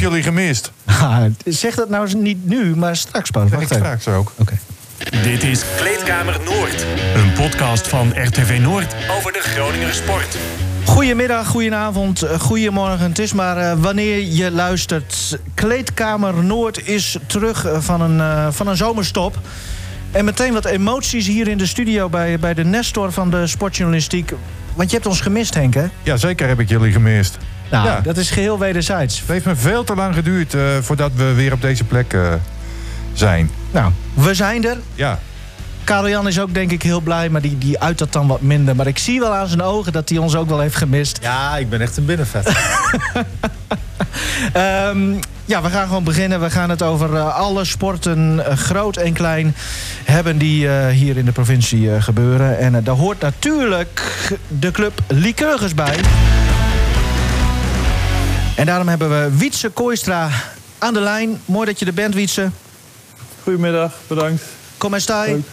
jullie gemist. Ah, zeg dat nou eens niet nu, maar straks pas. Wacht ik even. straks ook. Oké. Dit is Kleedkamer Noord. Een podcast van RTV Noord over de Groninger sport. Goedemiddag, goedenavond, eh, goedemorgen. Het is maar eh, wanneer je luistert. Kleedkamer Noord is terug eh, van een, eh, van een zomerstop. En meteen wat emoties hier in de studio bij, bij de Nestor van de sportjournalistiek. Want je hebt ons gemist, Henk, hè? Ja, zeker heb ik jullie gemist. Nou, Ja. dat is geheel wederzijds. Het heeft me veel te lang geduurd eh, voordat we weer op deze plek eh, zijn. Nou, we zijn er. Ja, Karel-Jan is ook denk ik heel blij, maar die, die uit dat dan wat minder. Maar ik zie wel aan zijn ogen dat hij ons ook wel heeft gemist. Ja, ik ben echt een binnenvet. Ehm, ja, we gaan gewoon beginnen. We gaan het over eh, alle sporten, eh, groot en klein, hebben die eh, hier in de provincie eh, gebeuren. En daar hoort natuurlijk de club Lycurgus bij. En daarom hebben we Wietse Kooistra aan de lijn. Mooi dat je er bent, Wietse. Goedemiddag, bedankt. Kom maar staan.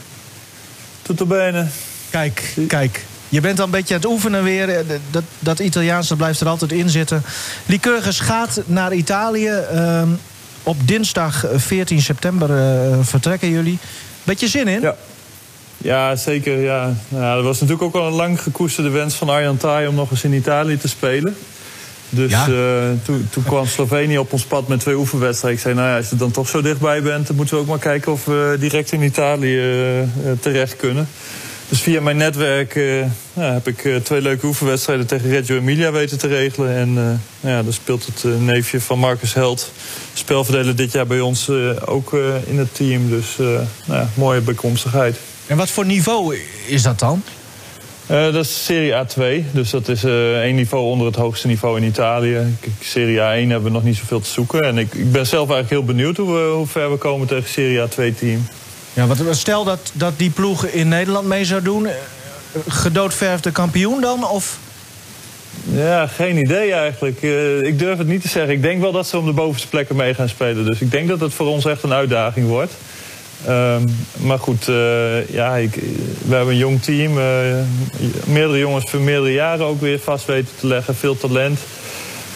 Tot bene. Kijk, kijk. Je bent al een beetje aan het oefenen weer. Eh, Dat, dat Italiaans dat blijft er altijd in zitten. Lycurgus gaat naar Italië. Ehm, op dinsdag eh, 14 september eh, vertrekken jullie. Beetje zin in? Ja. Ja, zeker. Ja. Nou, dat was natuurlijk ook al een lang gekoesterde wens van Arjan Thai om nog eens in Italië te spelen. Dus Ja. eh, toen, toen kwam Slovenië op ons pad met twee oefenwedstrijden. Ik zei, nou ja, als je dan toch zo dichtbij bent... dan moeten we ook maar kijken of we direct in Italië eh, eh, terecht kunnen. Dus via mijn netwerk ja, heb ik twee leuke oefenwedstrijden... tegen Reggio Emilia weten te regelen. En nou ja, dan speelt het neefje van Marcus Held... spelverdeler dit jaar bij ons ook in het team. Dus nou ja, mooie bijkomstigheid. En wat voor niveau is dat dan? Eh, dat is Serie A2, dus dat is eh één niveau onder het hoogste niveau in Italië. Serie A1 hebben we nog niet zoveel te zoeken. En ik, ik ben zelf eigenlijk heel benieuwd hoe, we, hoe ver we komen tegen Serie A2-team. Ja, wat, stel dat, dat die ploeg in Nederland mee zou doen. eh, Gedoodverfde kampioen dan? Of... Ja, geen idee eigenlijk. Eh, ik durf het niet te zeggen. Ik denk wel dat ze om de bovenste plekken mee gaan spelen. Dus ik denk dat het voor ons echt een uitdaging wordt. Ehm, maar goed, eh, ja, ik, we hebben een jong team. eh, meerdere jongens voor meerdere jaren ook weer vast weten te leggen. Veel talent.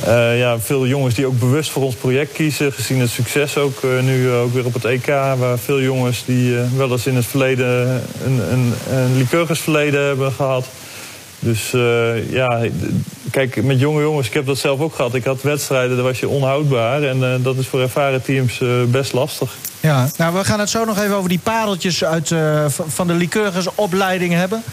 Eh, ja, veel jongens die ook bewust voor ons project kiezen. Gezien het succes ook nu ook weer op het EK. Waar veel jongens die wel eens in het verleden een, een, een Lycurgus verleden hebben gehad. Dus ja, kijk, met jonge jongens, ik heb dat zelf ook gehad. Ik had wedstrijden, daar was je onhoudbaar. En eh, dat is voor ervaren teams eh, best lastig. Ja, nou, we gaan het zo nog even over die pareltjes uit, eh, van de Lycurgus opleiding hebben.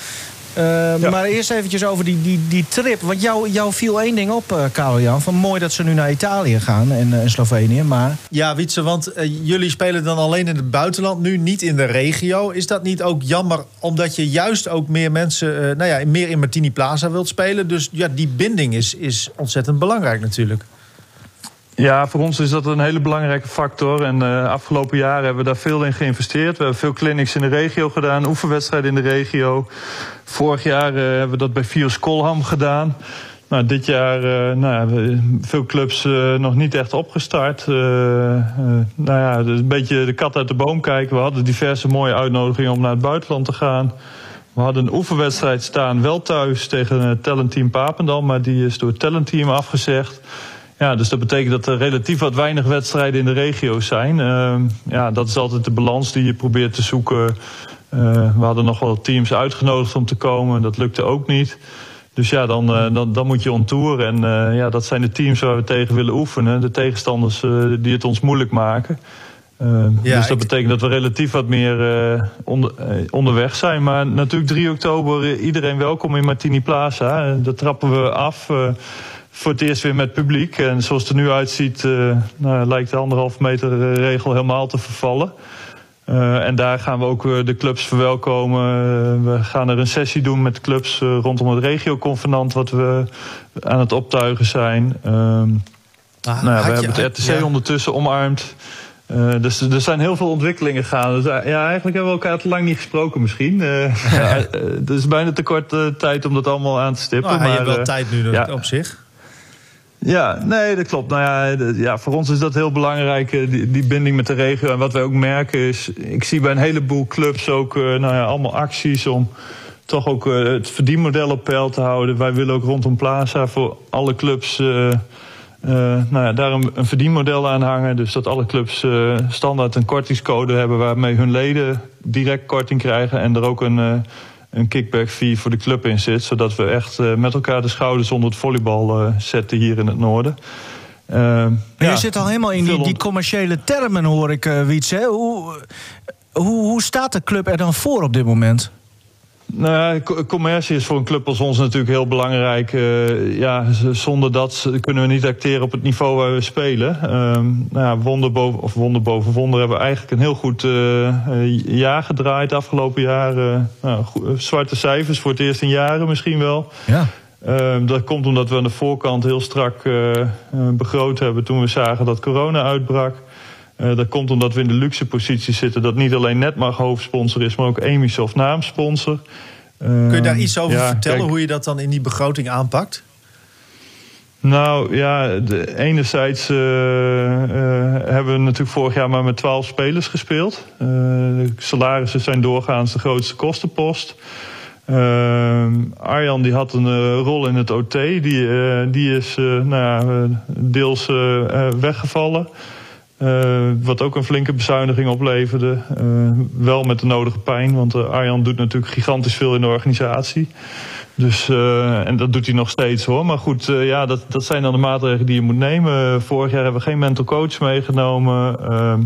Eh, Ja. Maar eerst eventjes over die, die, die trip. Want jou, jou viel één ding op, eh Karel-Jan. Van mooi dat ze nu naar Italië gaan en, eh, en Slovenië. Maar Ja, Wietse, want eh, jullie spelen dan alleen in het buitenland nu, niet in de regio. Is dat niet ook jammer, omdat je juist ook meer mensen, nou ja, meer in Martini Plaza wilt spelen? Dus ja, die binding is, is ontzettend belangrijk natuurlijk. Ja, voor ons is dat een hele belangrijke factor. En de afgelopen jaren hebben we daar veel in geïnvesteerd. We hebben veel clinics in de regio gedaan, oefenwedstrijden in de regio. Vorig jaar eh, hebben we dat bij Fios Kolham gedaan. Nou, dit jaar eh nou, veel clubs eh, nog niet echt opgestart. Eh, eh, nou ja, dus een beetje de kat uit de boom kijken. We hadden diverse mooie uitnodigingen om naar het buitenland te gaan. We hadden een oefenwedstrijd staan, wel thuis tegen het talentteam Papendal. Maar die is door het talentteam afgezegd. Ja, dus dat betekent dat er relatief wat weinig wedstrijden in de regio zijn. Ehm, ja, dat is altijd de balans die je probeert te zoeken. Eh, we hadden nog wel teams uitgenodigd om te komen. Dat lukte ook niet. Dus ja, dan, eh, dan, dan moet je on tour. En eh, ja, dat zijn de teams waar we tegen willen oefenen. De tegenstanders die het ons moeilijk maken. Ehm, Ja, dus dat betekent dat we relatief wat meer onder, onderweg zijn. Maar natuurlijk 3 oktober iedereen welkom in Martini Plaza. Dat trappen we af voor het eerst weer met publiek. En zoals het er nu uitziet, eh, nou, lijkt de anderhalf meter eh, regel helemaal te vervallen. Eh, en daar gaan we ook de clubs verwelkomen. We gaan er een sessie doen met clubs rondom het regioconvenant... wat we aan het optuigen zijn. Ehm, Ah, nou we je- hebben het RTC ja. ondertussen omarmd. Dus er zijn heel veel ontwikkelingen gaande. Dus, ja, eigenlijk hebben we elkaar te lang niet gesproken misschien. Het is bijna te kort tijd om dat allemaal aan te stippen. Nou, je hebt maar, wel tijd nu ja. op zich. Ja, nee, dat klopt. Nou ja, ja, voor ons is dat heel belangrijk, eh, die, die binding met de regio. En wat wij ook merken is, ik zie bij een heleboel clubs ook eh, nou ja, allemaal acties om toch ook eh, het verdienmodel op peil te houden. Wij willen ook rondom Plaza voor alle clubs nou ja, daar een, een, verdienmodel aan hangen. Dus dat alle clubs standaard een kortingscode hebben waarmee hun leden direct korting krijgen. En er ook een, een kickback fee voor de club in zit. Zodat we echt met elkaar de schouders onder het volleybal zetten hier in het noorden. Uh, je zit al helemaal in die, die commerciële termen, hoor ik, uh, Wiets. Hè? Hoe, hoe, hoe staat de club er dan voor op dit moment? Nou commercie is voor een club als ons natuurlijk heel belangrijk. Uh, ja, zonder dat kunnen we niet acteren op het niveau waar we spelen. Uh, nou ja, wonder boven, of wonder boven wonder hebben we eigenlijk een heel goed uh, jaar gedraaid afgelopen jaar. Nou, zwarte cijfers voor het eerst in jaren misschien wel. Ja. Ehm, dat komt omdat we aan de voorkant heel strak begroot hebben toen we zagen dat corona uitbrak. Uh, dat komt omdat we in de luxe positie zitten dat niet alleen Netmag hoofdsponsor is, maar ook Emisoft naamsponsor. Kun je daar ehm, iets over vertellen hoe je dat dan in die begroting aanpakt? Nou ja, de, enerzijds uh, uh, hebben we natuurlijk vorig jaar maar met 12 spelers gespeeld. de salarissen zijn doorgaans de grootste kostenpost. Ehm, Arjan die had een rol in het OT, die, die is nou ja, deels weggevallen. Uh, wat ook een flinke bezuiniging opleverde. Uh, wel met de nodige pijn, want uh, Arjan doet natuurlijk gigantisch veel in de organisatie. Dus, en dat doet hij nog steeds hoor. Maar goed, ja, dat, dat zijn dan de maatregelen die je moet nemen. Vorig jaar hebben we geen mental coach meegenomen. Ehm,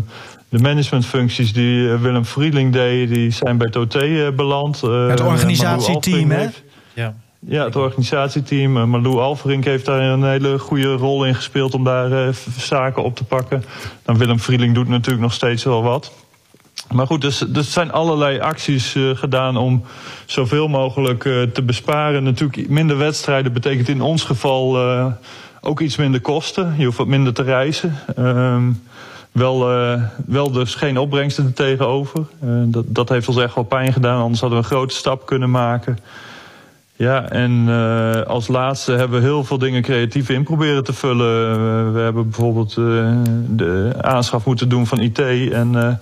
de managementfuncties die Willem Vrieling deed, die zijn bij het OT beland. het organisatieteam, hè? Ja. Ja, het organisatieteam. Uh, Malou Alverink heeft daar een hele goede rol in gespeeld om daar uh, zaken op te pakken. Dan Willem Vrieling doet natuurlijk nog steeds wel wat. Maar goed, dus, er zijn allerlei acties uh, gedaan om zoveel mogelijk te besparen. Natuurlijk, minder wedstrijden betekent in ons geval ook iets minder kosten. Je hoeft wat minder te reizen. Ehm, wel, wel dus geen opbrengsten er tegenover. dat, dat heeft ons echt wel pijn gedaan, anders hadden we een grote stap kunnen maken. Ja, en uh, als laatste hebben we heel veel dingen creatief in proberen te vullen. Uh, we hebben bijvoorbeeld uh, de aanschaf moeten doen van IT. En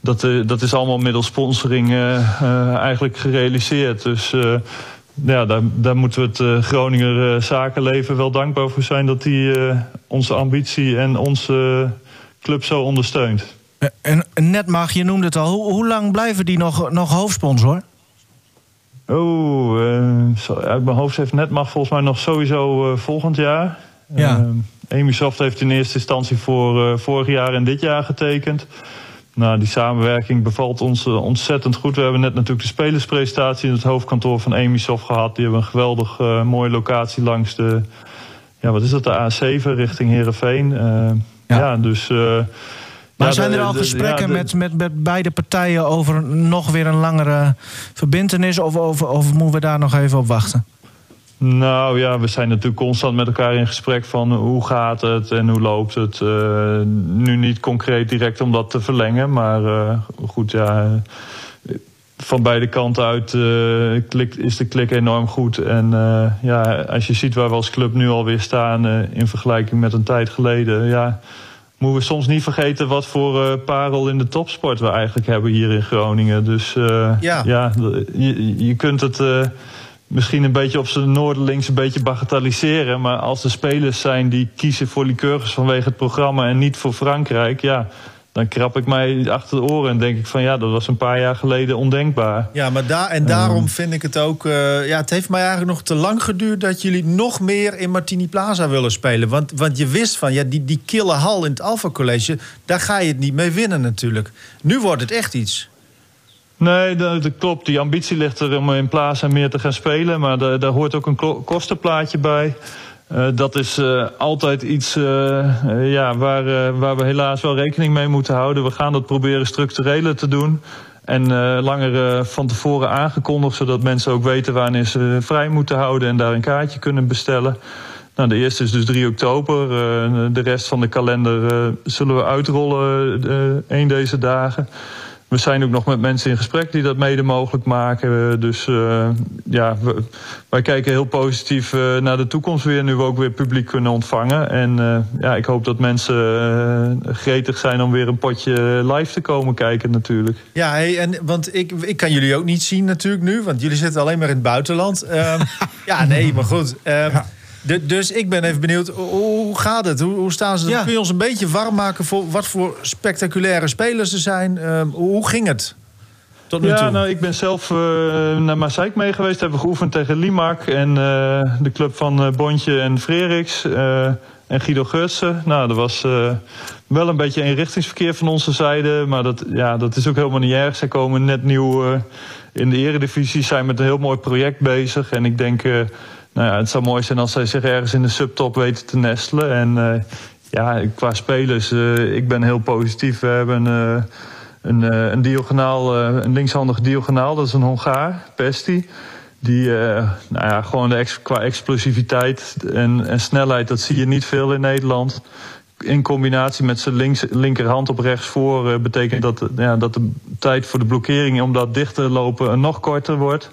dat, dat is allemaal middels sponsoring eigenlijk gerealiseerd. Dus ja, daar, daar moeten we het Groninger zakenleven wel dankbaar voor zijn... dat die onze ambitie en onze club zo ondersteunt. En net mag, je noemde het al. Hoe, hoe lang blijven die nog, nog hoofdsponsor? Oh, uh, uit mijn hoofd heeft Netmag volgens mij nog sowieso uh, volgend jaar. Ja. Uh, Emisoft heeft in eerste instantie voor vorig jaar en dit jaar getekend. Nou, die samenwerking bevalt ons ontzettend goed. We hebben net natuurlijk de spelerspresentatie in het hoofdkantoor van Emisoft gehad. Die hebben een geweldig mooie locatie langs de, ja, wat is dat, de A7 richting Heerenveen. ja. ja, dus maar zijn er al gesprekken met, met, met beide partijen over nog weer een langere verbindenis? Of, of, of moeten we daar nog even op wachten? Nou ja, we zijn natuurlijk constant met elkaar in gesprek van hoe gaat het en hoe loopt het. Uh, nu niet concreet direct om dat te verlengen, maar uh, goed, ja. Van beide kanten uit uh, klikt, is de klik enorm goed. En ja, als je ziet waar we als club nu alweer staan in vergelijking met een tijd geleden, ja moeten we soms niet vergeten wat voor uh, parel in de topsport we eigenlijk hebben hier in Groningen. Dus uh, ja. ja, je, je kunt het uh, misschien een beetje op zijn noorderlinks een beetje bagatelliseren. Maar als er spelers zijn die kiezen voor Lycurgus vanwege het programma en niet voor Frankrijk, ja, dan krap ik mij achter de oren en denk ik van ja, dat was een paar jaar geleden ondenkbaar. Ja, maar daar en daarom ehm. vind ik het ook. Uh, ja, het heeft mij eigenlijk nog te lang geduurd dat jullie nog meer in Martini Plaza willen spelen. Want, want je wist van ja, die, die kille hal in het Alpha College, daar ga je het niet mee winnen natuurlijk. Nu wordt het echt iets. Nee, dat, dat klopt. Die ambitie ligt er om in Plaza meer te gaan spelen. Maar daar, daar hoort ook een kostenplaatje bij. Uh, dat is uh, altijd iets uh, ja, waar, waar we helaas wel rekening mee moeten houden. We gaan dat proberen structureler te doen. En langer van tevoren aangekondigd, zodat mensen ook weten wanneer ze vrij moeten houden en daar een kaartje kunnen bestellen. Nou, de eerste is dus 3 oktober. de rest van de kalender zullen we uitrollen een deze dagen. We zijn ook nog met mensen in gesprek die dat mede mogelijk maken. Dus uh, ja, we, wij kijken heel positief uh, naar de toekomst weer. Nu we ook weer publiek kunnen ontvangen. En uh, ja, ik hoop dat mensen gretig zijn om weer een potje live te komen kijken natuurlijk. Ja, hey, en, want ik, ik kan jullie ook niet zien natuurlijk nu. Want jullie zitten alleen maar in het buitenland. Ehm, ja, nee, maar goed. Ehm, ja. De, dus ik ben even benieuwd, hoe, gaat het? Hoe, hoe staan ze? Ja. Kun je ons een beetje warm maken voor wat voor spectaculaire spelers er zijn? Ehm, hoe, ging het tot nu toe? Ja, nou, ik ben zelf eh, naar Maaseik mee geweest. Hebben we geoefend tegen Limak en eh, de club van eh, Bontje en Freriks en Guido Gutsen. Nou, er was wel een beetje eenrichtingsverkeer van onze zijde. Maar dat, ja, dat is ook helemaal niet erg. Zij komen net nieuw in de eredivisie, zijn met een heel mooi project bezig. En ik denk, nou ja, het zou mooi zijn als zij zich ergens in de subtop weten te nestelen. En eh, ja, qua spelers, eh, ik ben heel positief. We hebben... eh, een, een diagonaal, een linkshandig diagonaal, dat is een Hongaar, Pesti. Die, nou ja, gewoon de ex- qua explosiviteit en, en snelheid, dat zie je niet veel in Nederland. In combinatie met zijn links, linkerhand op rechts voor, betekent dat, ja, dat de tijd voor de blokkering om dat dicht te lopen nog korter wordt.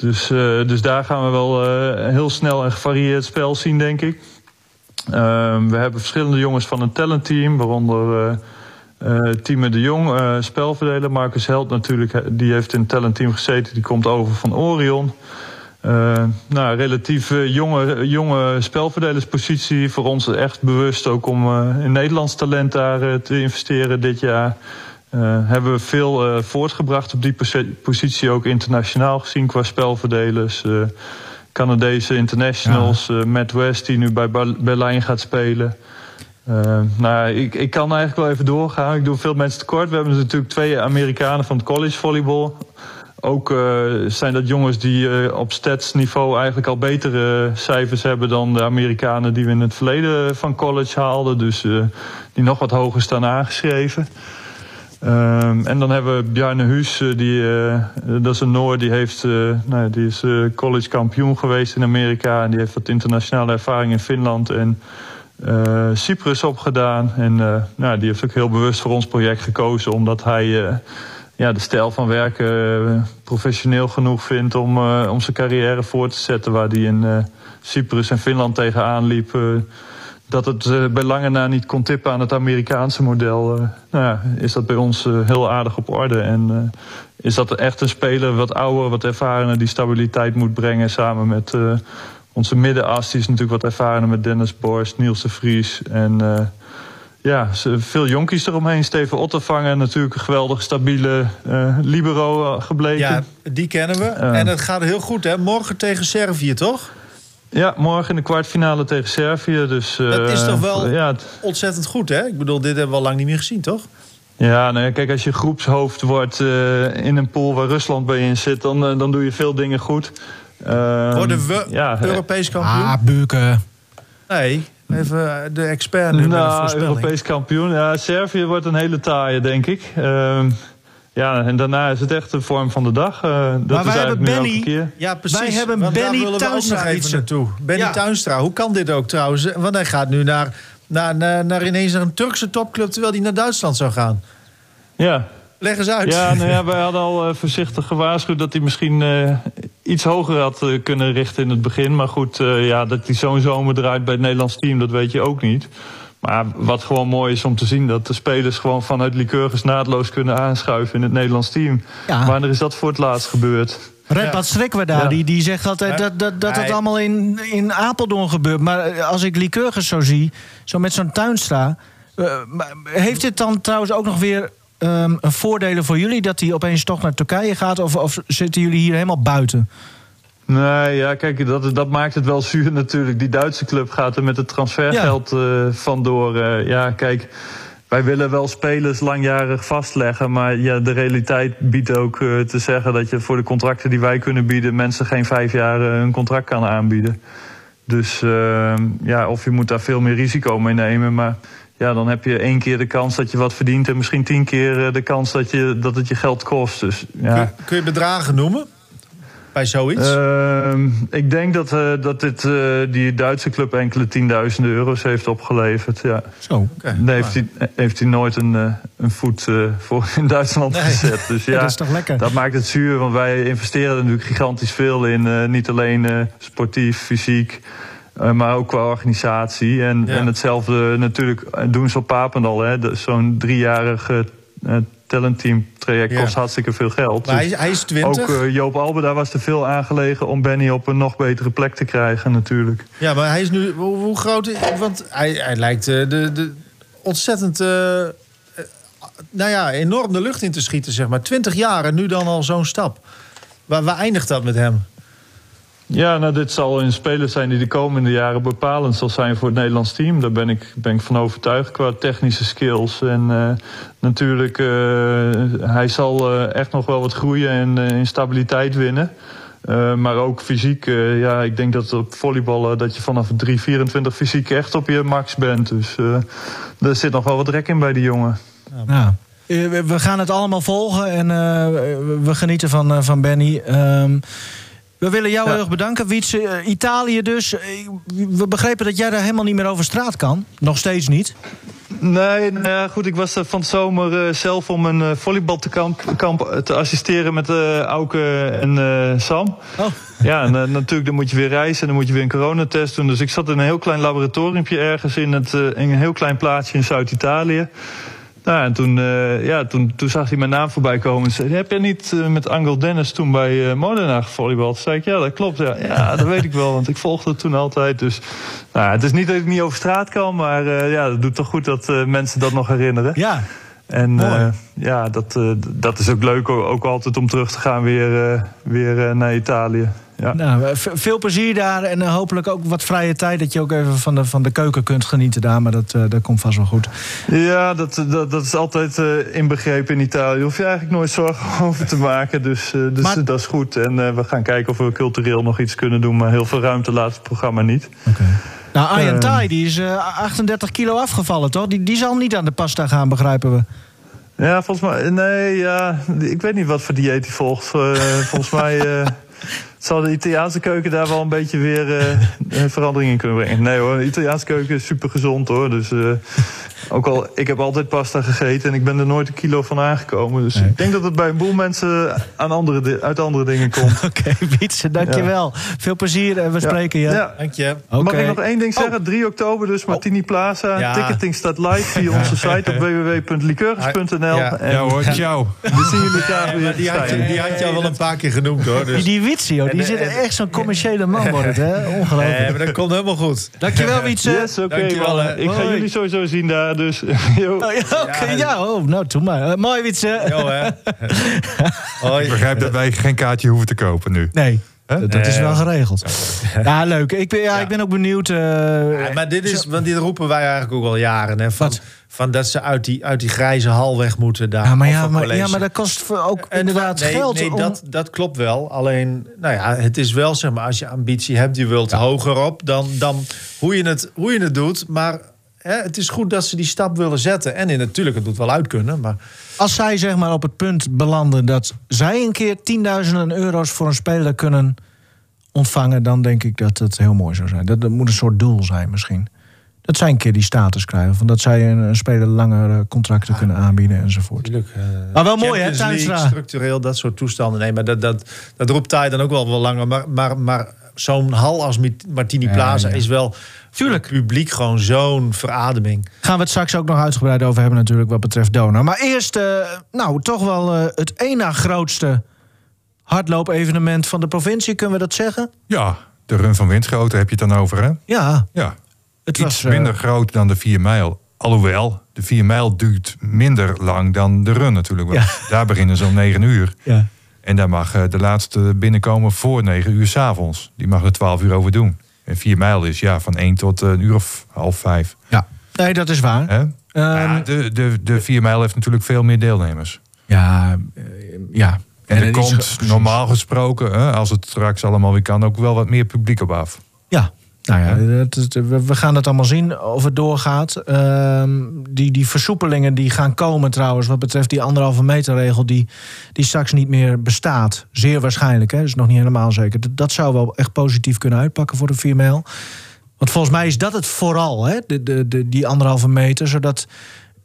Dus, eh, dus daar gaan we wel eh, heel snel en gevarieerd spel zien, denk ik. Ehm, we hebben verschillende jongens van een talentteam, waaronder Tieme de Jong, eh, spelverdeler. Marcus Held natuurlijk, die heeft in het talentteam gezeten. Die komt over van Orion. Nou, relatief jonge, jonge spelverdelerspositie. Voor ons echt bewust ook om in Nederlands talent daar te investeren dit jaar. Eh, hebben we veel eh, voortgebracht op die posi- positie, ook internationaal gezien qua spelverdelers. Eh, Canadese internationals, eh, Matt West die nu bij Ber- Berlijn gaat spelen. Nou, ik, ik kan eigenlijk wel even doorgaan. Ik doe veel mensen tekort. We hebben natuurlijk twee Amerikanen van het college volleybal. Ook zijn dat jongens die op statsniveau eigenlijk al betere cijfers hebben dan de Amerikanen die we in het verleden van college haalden. Dus die nog wat hoger staan aangeschreven. Ehm, en dan hebben we Bjarne Huus, eh, die, eh, dat is een Noor, die, heeft, eh, nou, die is college kampioen geweest in Amerika. En die heeft wat internationale ervaring in Finland en Cyprus opgedaan. En nou, die heeft ook heel bewust voor ons project gekozen, omdat hij ja, de stijl van werken professioneel genoeg vindt om, om zijn carrière voor te zetten. Waar hij in Cyprus en Finland tegenaan liep. Dat het eh, bij lange na niet kon tippen aan het Amerikaanse model. eh, nou ja, is dat bij ons eh, heel aardig op orde. En is dat echt een speler wat ouder, wat ervarener, die stabiliteit moet brengen samen met onze middenas. Die is natuurlijk wat ervarener met Dennis Borst, Niels de Vries en ja, veel jonkies eromheen. Steven Ottervanger, natuurlijk een geweldig stabiele libero gebleken. Ja, die kennen we. En het gaat heel goed, hè? Morgen tegen Servië, toch? Ja, morgen in de kwartfinale tegen Servië. Dus, Dat is eh, toch wel- Ja, het- Ontzettend goed, hè? Ik bedoel, dit hebben we al lang niet meer gezien, toch? Ja, nou ja, kijk, als je groepshoofd wordt eh, in een pool waar Rusland bij in zit, dan, eh, dan doe je veel dingen goed. Ehm, Worden we ja, Europees kampioen? Ah, Buken. Nee, even de expert nu nou, voorspelling. Europees kampioen. Ja, Servië wordt een hele taaie, denk ik. Ja, en daarna is het echt de vorm van de dag. Eh, dat wij is hebben Benny- keer. Ja, precies. Wij hebben Want Benny willen we ook Tuinstra nog even iets- naartoe. Benny Ja. Tuinstra, hoe kan dit ook trouwens? Want hij gaat nu naar, naar, naar, naar ineens naar een Turkse topclub... terwijl hij naar Duitsland zou gaan. Ja, Leg eens uit. Ja, nou ja, wij hadden al eh, voorzichtig gewaarschuwd dat hij misschien eh, iets hoger had kunnen richten in het begin. Maar goed, eh, ja, dat hij zo'n zomer draait bij het Nederlands team, dat weet je ook niet. Maar wat gewoon mooi is om te zien, dat de spelers gewoon vanuit Lycurgus naadloos kunnen aanschuiven in het Nederlands team. Ja. Wanneer is dat voor het laatst gebeurd? Redbad Strikker daar, Ja. die, die zegt altijd dat, dat, dat het allemaal in, in Apeldoorn gebeurt. Maar eh, als ik Lycurgus zo zie, zo met zo'n tuinstra... eh, heeft dit dan trouwens ook nog weer ehm, een voordelen voor jullie... dat hij opeens toch naar Turkije gaat? Of, of zitten jullie hier helemaal buiten? Nee, ja, kijk, dat, dat maakt het wel zuur natuurlijk. Die Duitse club gaat er met het transfergeld eh, vandoor. Eh, ja, kijk, wij willen wel spelers langjarig vastleggen. Maar ja, de realiteit biedt ook eh, te zeggen dat je voor de contracten die wij kunnen bieden... mensen geen vijf jaar een contract kan aanbieden. Dus eh, ja, of je moet daar veel meer risico mee nemen. Maar ja, dan heb je één keer de kans dat je wat verdient... en misschien tien keer de kans dat, je, dat het je geld kost. Dus ja... Kun, kun je bedragen noemen? Bij zoiets? Ehm, ik denk dat, eh, dat dit, eh, die Duitse club enkele tienduizenden euro's heeft opgeleverd. Ja. Zo. Oké, Nee, heeft, hij, heeft hij nooit een, eh, een voet eh, voor in Duitsland Nee. gezet. Dus ja, dat is toch lekker? dat maakt het zuur, want wij investeren er natuurlijk gigantisch veel in. eh, niet alleen eh, sportief, fysiek, eh, maar ook qua organisatie. En, Ja. en hetzelfde natuurlijk doen ze op Papendal. Zo'n driejarige eh, talentteam traject Ja. kost hartstikke veel geld. Maar Dus hij, hij is 20. ook eh, Joop Albe, daar was er veel aangelegen om Benny op een nog betere plek te krijgen natuurlijk. Ja, maar hij is nu... Hoe, hoe groot... is- Want hij, hij lijkt eh, de, de, ontzettend... eh, nou ja, enorm de lucht in te schieten, zeg maar. 20 jaar en nu dan al zo'n stap. Waar, waar eindigt dat met hem? Ja, nou, dit zal een speler zijn die de komende jaren bepalend zal zijn voor het Nederlands team. Daar ben ik, ben ik van overtuigd qua technische skills. En eh, natuurlijk, eh, hij zal eh, echt nog wel wat groeien en eh, in stabiliteit winnen. Eh, maar ook fysiek, eh, ja, ik denk dat op volleyballen dat je vanaf 3, 24 fysiek echt op je max bent. Dus eh er zit nog wel wat rek in bij die jongen. Ja. Eh, we- We gaan het allemaal volgen en eh, we genieten van, eh, van Benny. Ehm, we willen jou Ja. heel erg bedanken. Wietse, eh, Italië dus. Eh, We begrepen dat jij daar helemaal niet meer over straat kan. Nog steeds niet. Nee, nou ja, goed. Ik was er van de zomer eh, zelf om een eh, volleybalkamp kamp te assisteren met eh Auke en eh, Sam. Oh. Ja, en eh, natuurlijk dan moet je weer reizen en dan moet je weer een coronatest doen. Dus ik zat in een heel klein laboratoriumpje ergens in, het, eh, in een heel klein plaatsje in Zuid-Italië. Nou, en toen, eh, ja, toen, toen zag hij mijn naam voorbij komen en zei... heb jij niet eh, met Angel Dennis toen bij eh Modena gevolleybald? Toen zei ik, ja, dat klopt. Ja, ja dat weet ik wel, want ik volgde het toen altijd. Dus nou, het is niet dat ik niet over straat kan... maar ja, het doet toch goed dat mensen dat nog herinneren. Ja. En ja, dat, dat is ook leuk ook altijd om terug te gaan weer, weer naar Italië. Ja. Nou, eh, veel plezier daar en eh, hopelijk ook wat vrije tijd. Dat je ook even van de, van de keuken kunt genieten daar. Maar dat, eh, dat komt vast wel goed. Ja, dat, dat, dat is altijd inbegrepen in Italië. Hoef je eigenlijk nooit zorgen over te maken. Dus, dus Maar- dat is goed. En we gaan kijken of we cultureel nog iets kunnen doen. Maar heel veel ruimte laat het programma niet. Nou, Arjen Ehm. Tai die is eh, 38 kilo afgevallen, toch? Die, die zal niet aan de pasta gaan, begrijpen we. Ja, volgens mij... Nee, ja, ik weet niet wat voor dieet hij volgt. Volgens mij... eh, zal de Italiaanse keuken daar wel een beetje weer eh, een verandering in kunnen brengen? Nee hoor, de Italiaanse keuken is super gezond hoor. Dus eh, ook al, ik heb altijd pasta gegeten en ik ben er nooit een kilo van aangekomen. Dus ik denk dat het bij een boel mensen aan andere uit andere dingen komt. Oké, Wietse, dankjewel. Veel plezier en we spreken je. Ja. Dank je. Mag ik nog één ding zeggen? 3 oktober dus Martini Plaza. Ja. Ticketing staat live via onze site op www.liqueurs.nl. Ja. En Ja hoor, ciao. we zien jullie graag weer. Die had, je, die had je al wel een paar keer genoemd hoor. Die, Dus. die Joh, die zit echt zo'n commerciële man wordt het, hè? Ongelooflijk. Nee, maar dat komt helemaal goed. Dankjewel, Wietse. Yes, oké. Dankjewel, ik ga jullie sowieso zien daar. Dus, yo. Oh, ja, oké, ja, oh, nou, doe maar. Eh, mooi, Wietse. Jo, hè. Hoi. Ik begrijp dat wij geen kaartje hoeven te kopen nu. Nee, Hè? dat, is wel geregeld. Ja, leuk. Ik ben, ja, ik ben ook benieuwd. eh, Ja, maar dit is, want dit roepen wij eigenlijk ook al jaren. Hè, van, Wat? Van dat ze uit die, uit die grijze hal weg moeten daar. ja, maar, ja, maar, college. ja, maar dat kost voor ook En inderdaad nee, geld. Nee, om- dat, dat klopt wel. Alleen, nou ja, het is wel zeg maar, als je ambitie hebt, je wilt hoger op, dan, dan hoe, je het, hoe je het doet. Maar hè, het is goed dat ze die stap willen zetten. En in, natuurlijk, het moet wel uit kunnen. Maar Als zij zeg maar op het punt belanden dat zij een keer tienduizenden euro's voor een speler kunnen ontvangen, dan denk ik dat het heel mooi zou zijn. Dat, dat moet een soort doel zijn misschien. Dat zij een keer die status krijgen. Van dat zij een, een speler langere contracten kunnen aanbieden enzovoort. natuurlijk. eh, Maar wel mooi, hè, League, structureel, dat soort toestanden. Nee, maar dat, dat, dat roept hij dan ook wel wel langer. Maar, maar, maar zo'n hal als Martini Plaza ja. is wel Tuurlijk. voor het publiek gewoon zo'n verademing. Gaan we het straks ook nog uitgebreid over hebben natuurlijk wat betreft Dona. Maar eerst, eh, nou, toch wel eh, het één na grootste hardloopevenement van de provincie, kunnen we dat zeggen? Ja, de run van Winschoten heb je het dan over, hè? Ja, Ja, het iets was... eh, minder groot dan de 4 mijl. Alhoewel, de 4 mijl duurt minder lang dan de run natuurlijk. Ja. Daar beginnen ze om 9 uur. ja. En daar mag eh, de laatste binnenkomen voor 9 uur s'avonds. Die mag er 12 uur over doen. En 4 mijl is ja, van 1 tot eh, een uur of half 5. ja, nee, dat is waar. Ehm, ja, de, de, de 4 mijl heeft natuurlijk veel meer deelnemers. Ja, ja. En, er het is- komt normaal gesproken, als het straks allemaal weer kan, ook wel wat meer publiek op af. Ja, nou ja, is- we gaan het allemaal zien of het doorgaat. Ehm, die, die versoepelingen die gaan komen trouwens, wat betreft die anderhalve meter regel, die, die straks niet meer bestaat. Zeer waarschijnlijk, hè, dat is nog niet helemaal zeker. Dat, zou wel echt positief kunnen uitpakken voor de 4 mijl. Want volgens mij is dat het vooral, hè, de, de, de, die anderhalve meter, zodat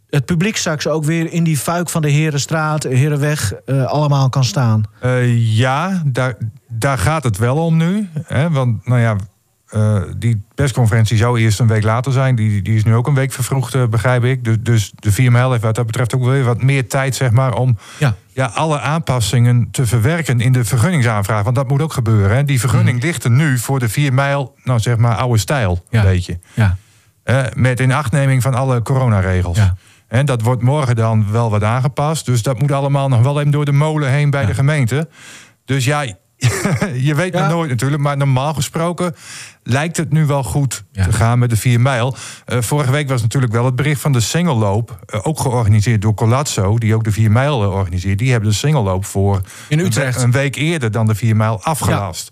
het publiek straks ook weer in die fuik van de Herenstraat, Herenweg, eh, allemaal kan staan. Eh, ja, daar, daar gaat het wel om nu. Hè? Want nou ja, eh, die persconferentie zou eerst een week later zijn. Die, die is nu ook een week vervroegd, eh, begrijp ik. Dus, dus de 4 mijl heeft wat dat betreft ook weer wat meer tijd, zeg maar, om Ja. ja, alle aanpassingen te verwerken in de vergunningsaanvraag. Want dat moet ook gebeuren. Hè. Die vergunning ligt er nu voor de 4 mijl, nou zeg maar, oude stijl, Ja. een beetje. Ja. Hè, met inachtneming van alle coronaregels. Ja. En dat wordt morgen dan wel wat aangepast. Dus dat moet allemaal nog wel even door de molen heen bij de gemeente. Dus ja, je weet Ja. het nooit natuurlijk. Maar normaal gesproken lijkt het nu wel goed Ja. te gaan met de 4 mijl. Eh, vorige week was natuurlijk wel het bericht van de singelloop. eh, ook georganiseerd door Colazzo, die ook de 4 mijl eh, organiseert. Die hebben de singelloop voor In een Utrecht. een week eerder dan de 4 mijl afgelast.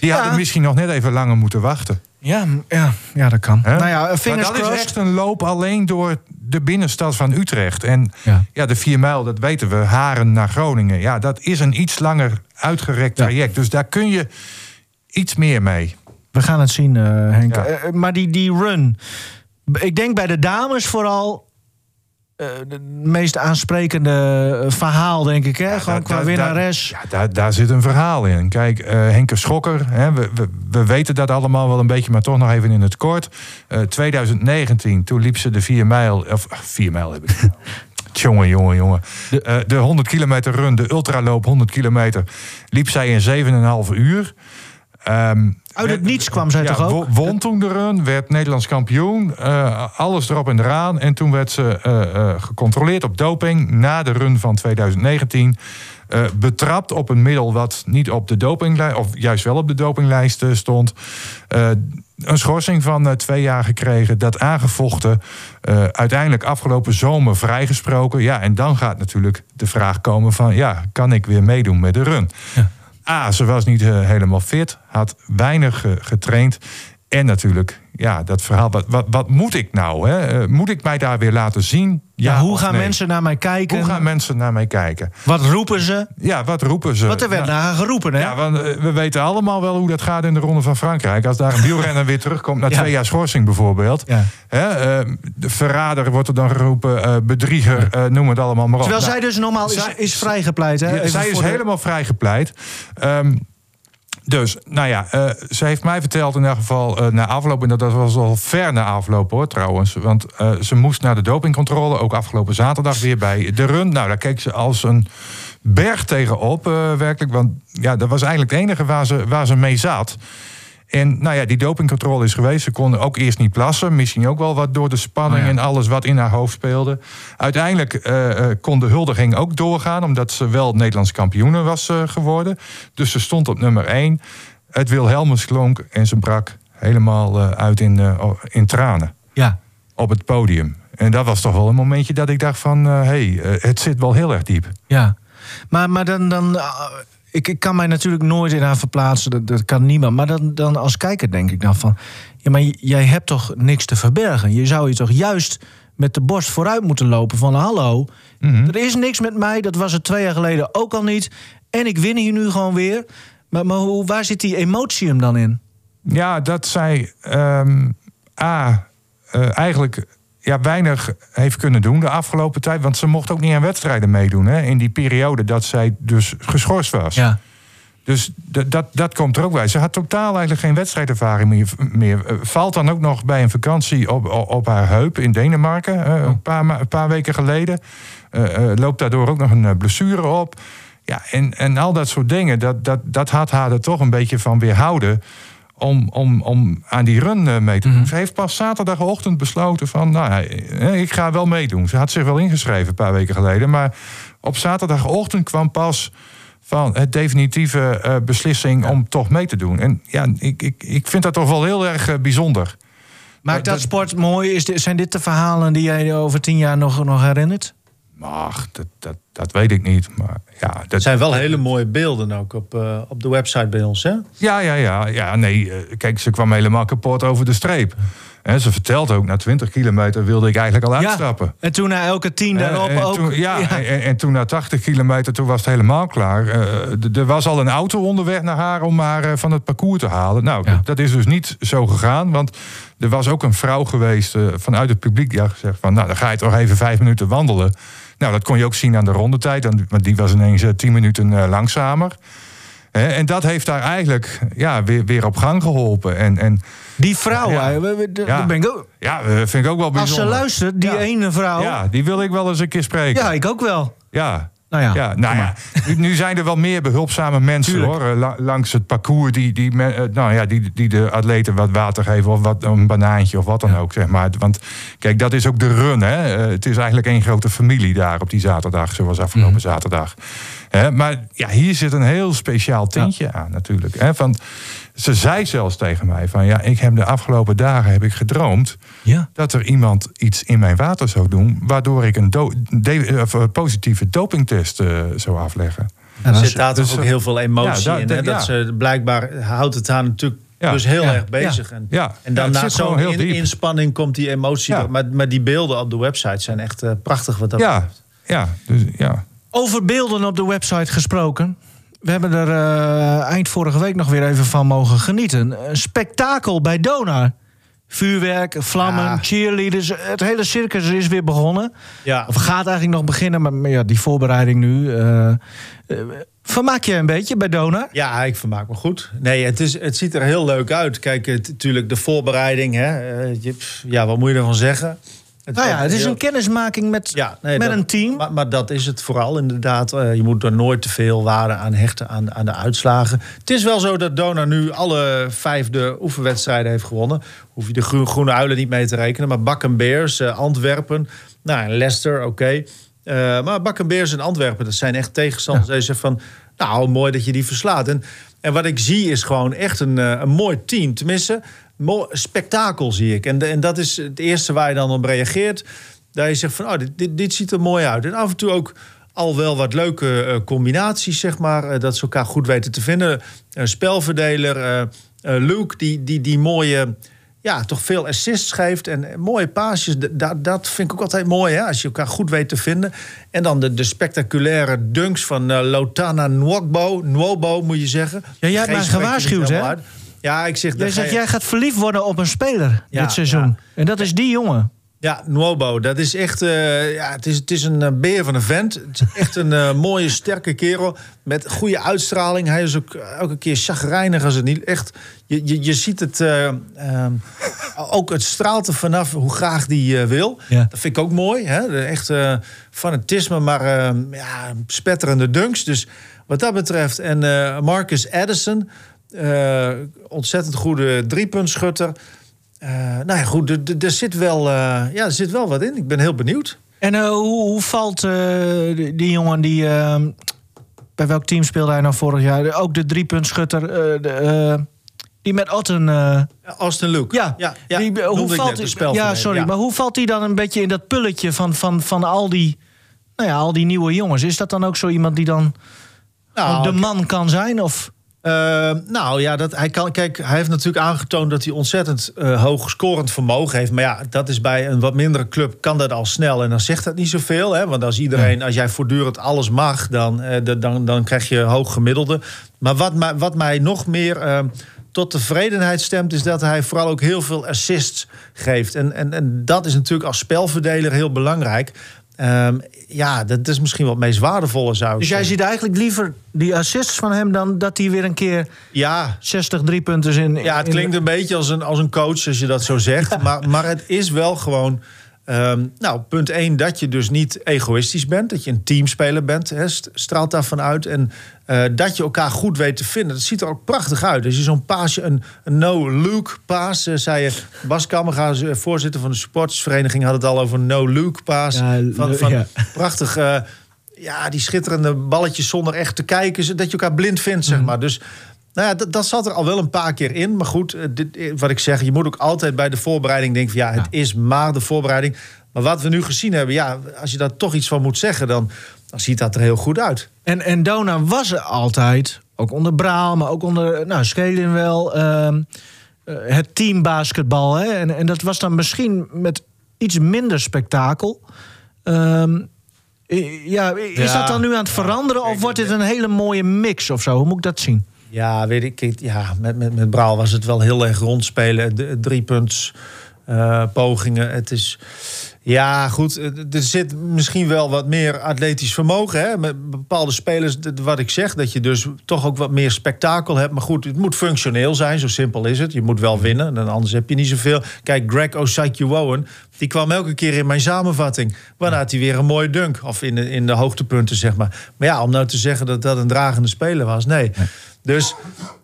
Die hadden misschien nog net even langer moeten wachten. Ja, ja, ja, dat kan. Nou ja, Maar fingers dat is echt een loop alleen door de binnenstad van Utrecht. En Ja. ja, de 4 mijl, dat weten we, Haren naar Groningen. Ja, dat is een iets langer uitgerekt Ja. traject. Dus daar kun je iets meer mee. We gaan het zien, eh, Henk. Ja. Eh, maar die, die run. Ik denk bij de dames vooral. Eh de meest aansprekende eh, verhaal, denk ik. Hè? Gewoon qua winnares. Ja, daar, daar zit een verhaal in. Kijk, eh, Henke Schokker, hè, we, we, we weten dat allemaal wel een beetje, maar toch nog even in het kort. Eh 2019, toen liep ze de 4 mijl, of 4 mijl heb ik. Jongen, jongen, jongen. De, de 100 kilometer run, de ultraloop 100 kilometer, liep zij in 7,5 uur. Ehm, Uit het niets kwam zij ja, toch ook? wo- Won toen de run, werd Nederlands kampioen. eh, alles erop en eraan. En toen werd ze eh, eh, gecontroleerd op doping na de run van 2019. eh, betrapt op een middel wat niet op de dopinglijst, of juist wel op de dopinglijst stond. Eh, een schorsing van eh, twee jaar gekregen, dat aangevochten. eh, uiteindelijk afgelopen zomer vrijgesproken. Ja, en dan gaat natuurlijk de vraag komen van... ja, kan ik weer meedoen met de run? A, ze was niet eh, helemaal fit, had weinig eh, getraind. En natuurlijk, ja, dat verhaal, wat, wat, wat moet ik nou? Hè? Eh, moet ik mij daar weer laten zien? Ja, hoe gaan nee? mensen naar mij kijken? Hoe gaan mensen naar mij kijken? Wat roepen ze? Ja, wat roepen ze? Want er werd Nou, naar haar geroepen, hè? ja, want eh, we weten allemaal wel hoe dat gaat in de Ronde van Frankrijk. Als daar een wielrenner weer terugkomt na Ja. twee jaar schorsing bijvoorbeeld. Ja. Hè, eh, de verrader wordt er dan geroepen, bedrieger, eh, noem het allemaal maar op. Terwijl Nou, zij dus normaal is, is vrijgepleit, hè? zij is de- helemaal vrijgepleit. Ehm dus, nou ja, eh, ze heeft mij verteld in ieder geval eh, na afloop... en dat was al ver na afloop hoor trouwens... want eh, ze moest naar de dopingcontrole, ook afgelopen zaterdag weer bij de run. Nou, daar keek ze als een berg tegenop, werkelijk. Want ja, dat was eigenlijk het enige waar ze, waar ze mee zat... En nou ja, die dopingcontrole is geweest. Ze kon ook eerst niet plassen. Misschien ook wel wat door de spanning Oh ja. en alles wat in haar hoofd speelde. Uiteindelijk eh, eh, kon de huldiging ook doorgaan. Omdat ze wel Nederlands kampioene was eh, geworden. Dus ze stond op nummer 1. Het Wilhelmus klonk en ze brak helemaal uit in, in tranen. Ja. Op het podium. En dat was toch wel een momentje dat ik dacht van... hé, hey, het zit wel heel erg diep. Ja, maar, maar dan. dan ik, ik kan mij natuurlijk nooit in haar verplaatsen, dat, dat kan niemand. Maar dan, dan als kijker denk ik dan van. Ja, maar jij hebt toch niks te verbergen? Je zou je toch juist met de borst vooruit moeten lopen van hallo. Mhm. Er is niks met mij, dat was het twee jaar geleden ook al niet. En ik win hier nu gewoon weer. Maar, maar hoe, waar zit die emotie hem dan in? Ja, dat zij ehm, A, eh, eigenlijk ja, weinig heeft kunnen doen de afgelopen tijd. Want ze mocht ook niet aan wedstrijden meedoen. Hè, in die periode dat zij dus geschorst was. Ja. Dus dat, dat komt er ook bij. Ze had totaal eigenlijk geen wedstrijdervaring meer. meer. Eh, Valt dan ook nog bij een vakantie op, op, op haar heup in Denemarken. eh, een, paar, een paar weken geleden. Eh, eh, loopt daardoor ook nog een blessure op. Ja, en, en al dat soort dingen. Dat, dat, dat had haar er toch een beetje van weerhouden. Om, om, om aan die run eh, mee te doen. Ze heeft pas zaterdagochtend besloten van... nou, ja, eh, ik ga wel meedoen. Ze had zich wel ingeschreven een paar weken geleden. Maar op zaterdagochtend kwam pas van het definitieve eh, beslissing om toch mee te doen. En ja, ik, ik, ik vind dat toch wel heel erg bijzonder. Maakt dat dat- sport mooi? Is dit, zijn dit de verhalen die jij over tien jaar nog, nog herinnert? Maar dat, dat, dat weet ik niet. Maar ja, dat zijn wel hele mooie beelden ook op, eh, op de website bij ons, hè? Ja, ja, ja. ja nee, eh, kijk, ze kwam helemaal kapot over de streep. En ze vertelt ook, na 20 kilometer wilde ik eigenlijk al uitstappen. En toen na elke tien Eh, daarop en ook. toen, ja, En, en toen na 80 kilometer, toen was het helemaal klaar. Er was al een auto onderweg naar haar om haar van het parcours te halen. Nou, Ja. dat, is dus niet zo gegaan. Want er was ook een vrouw geweest vanuit het publiek die had gezegd van... nou, dan ga je toch even vijf minuten wandelen. Nou, dat kon je ook zien aan de rondetijd. want- die was ineens eh, tien minuten eh, langzamer. En dat heeft daar eigenlijk ja, weer, weer op gang geholpen. En, en Die vrouw, Ja. Ja. daar ben ik ook, ja, eh, vind ik ook wel als bijzonder. ze luistert, die Ja. ene vrouw. Ja. Ja, die wil ik wel eens een keer spreken. ik ook wel. Ja. Nou ja, Ja, nou ja, nu- nu zijn er wel meer behulpzame mensen Tuurlijk. hoor. eh, la- langs het parcours die, die, eh, nou ja, die, die de atleten wat water geven of wat, een banaantje of wat dan ook. Zeg maar. Want kijk, dat is ook de run. Hè. Eh, het is eigenlijk één grote familie daar op die zaterdag, zoals afgelopen Mhm. zaterdag. Hè, maar ja, hier zit een heel speciaal tintje aan natuurlijk. Hè. Van, ze zei zelfs tegen mij van ja, ik heb de afgelopen dagen heb ik gedroomd Ja. dat er iemand iets in mijn water zou doen, waardoor ik een do- de- of, eh, positieve dopingtest eh, zou afleggen. Er dat zit daar dus, toch ook eh, heel veel emotie ja, dat- in. Hè? ja. Dat ze blijkbaar houdt het haar natuurlijk Ja. dus heel Ja. erg bezig. En, Ja. en dan na zo'n in- inspanning komt die emotie. Ja. er. Maar, maar die beelden op de website zijn echt prachtig wat dat Ja, betreft. ja, dus, ja. Over beelden op de website gesproken. We hebben er eh, eind vorige week nog weer even van mogen genieten. Een spektakel bij Donar. Vuurwerk, vlammen, Ja. cheerleaders. Het hele circus is weer begonnen. Ja. Of gaat eigenlijk nog beginnen, maar, maar ja, die voorbereiding nu. eh, eh, vermaak je een beetje bij Donar? Ja, ik vermaak me goed. Nee, het, is, het ziet er heel leuk uit. Kijk, natuurlijk de voorbereiding. Hè, ja, wat moet je ervan zeggen? Het, Nou ja, het is een kennismaking met, Ja, nee, met dat- een team. Maar, maar dat is het vooral inderdaad. Eh, je moet er nooit te veel waarde aan hechten aan, aan de uitslagen. Het is wel zo dat Dona nu alle vijfde oefenwedstrijden heeft gewonnen. Hoef je de groen, Groene Uilen niet mee te rekenen. Maar Bak en Beers, eh, Antwerpen, nou, Leicester, oké. Eh, maar Bak en Beers en Antwerpen, dat zijn echt tegenstanders. Die zeggen van, nou, mooi dat je die verslaat. En, en wat ik zie is gewoon echt een, een mooi team. Tenminste, spektakel zie ik. En, de- en dat is het eerste waar je dan op reageert. Dat je zegt van, oh, dit, dit, dit ziet er mooi uit. En af en toe ook al wel wat leuke eh, combinaties, zeg maar. eh, dat ze elkaar goed weten te vinden. Een spelverdeler, eh, Luke, die, die, die mooie... Ja, toch veel assists geeft en mooie paasjes. Dat, dat vind ik ook altijd mooi, hè, als je elkaar goed weet te vinden. En dan de, de spectaculaire dunks van eh, Lotana Nwogbo. Nwobo, moet je zeggen. Ja, jij hebt mij gewaarschuwd, hè? uit. Ja, ik zeg... Jij zegt, jij gaat verliefd worden op een speler Ja, dit seizoen. ja. En dat is die jongen. Ja, Nwobo, dat is echt... eh, ja, het, is, het is een eh, beer van een vent. Het is echt een eh, mooie, sterke kerel. Met goede uitstraling. Hij is ook elke keer chagrijnig als het niet... Echt, je, je, je ziet het... eh, ehm, ook het straalt er vanaf hoe graag die wil. Ja. Dat vind ik ook mooi. Hè? Echt fanatisme, maar eh, ja, spetterende dunks. Dus wat dat betreft... En Marcus Addison... eh, ontzettend goede driepuntschutter... Eh, nou ja, goed, er- zit, wel, eh, ja, er zit wel wat in. Ik ben heel benieuwd. En hoe, hoe valt die, jongen die... eh, bij welk team speelde hij nou vorig jaar? Ook de driepuntschutter. de, die met Otten... eh, Austin Luke. ja, ja, ja die, noemde hoe valt net, de die, spelverdeler, Ja, sorry, ja. maar hoe valt hij dan een beetje in dat pulletje van, van, van al, die, nou ja, al die nieuwe jongens? Is dat dan ook zo iemand die dan Nou, de man kan zijn? Of... Eh, nou ja, dat, hij, kan, kijk, hij heeft natuurlijk aangetoond dat hij ontzettend eh, hoog scorend vermogen heeft. Maar ja, dat is bij een wat mindere club kan dat al snel. En dan zegt dat niet zoveel. Hè? Want als iedereen, als jij voortdurend alles mag, dan, eh, dan, dan krijg je hoog gemiddelde. Maar wat, mij- wat mij nog meer eh, tot tevredenheid stemt, is dat hij vooral ook heel veel assists geeft. En, en, en dat is natuurlijk als spelverdeler heel belangrijk. Ehm, ja, dat is misschien wat het meest waardevolle zou Dus jij ziet eigenlijk liever die assists van hem... dan dat hij weer een keer Ja, 60 driepunters in... Ja, het in- klinkt een beetje als een, als een coach als je dat zo zegt. Maar, maar het is wel gewoon. Ehm, nou, punt 1, dat je dus niet egoïstisch bent. Dat je een teamspeler bent. St- straalt daarvan uit. En eh, dat je elkaar goed weet te vinden. Dat ziet er ook prachtig uit. Als je zo'n paasje, een, een no-Luke paas, eh, zei je. Bas Kammerga, eh, voorzitter van de supportersvereniging, had het al over een no-Luke paas. Ja, van, van ja. prachtig. ja, die schitterende balletjes zonder echt te kijken. Dat je elkaar blind vindt, zeg maar. Dus nou ja, dat, dat zat er al wel een paar keer in. Maar goed, eh, dit, eh, wat ik zeg, je moet ook altijd bij de voorbereiding denken... van ja, het is maar de voorbereiding. Maar wat we nu gezien hebben, ja, als je daar toch iets van moet zeggen... dan, dan ziet dat er heel goed uit. En, en Dona was er altijd, ook onder Braal, maar ook onder nou, Schelin wel, ehm, eh, het teambasketbal. Hè? En, en dat was dan misschien met iets minder spektakel. Ehm, ja, is Ja, dat dan nu aan het veranderen of wordt dit een hele mooie mix of zo? Hoe moet ik dat zien? Ja, weet ik. Ja, met, met, met Braal was het wel heel erg rondspelen. De, driepunts, eh, pogingen. Het is... Ja, goed. eh, Er zit misschien wel wat meer atletisch vermogen. Hè? Met bepaalde spelers, wat ik zeg, dat je dus toch ook wat meer spektakel hebt. Maar goed, het moet functioneel zijn, zo simpel is het. Je moet wel winnen, dan anders heb je niet zoveel. Kijk, Greg Osaikiowoen, die kwam elke keer in mijn samenvatting. Waarna had hij weer een mooie dunk, of in de, in de hoogtepunten, zeg maar. Maar ja, om nou te zeggen dat dat een dragende speler was, nee. Dus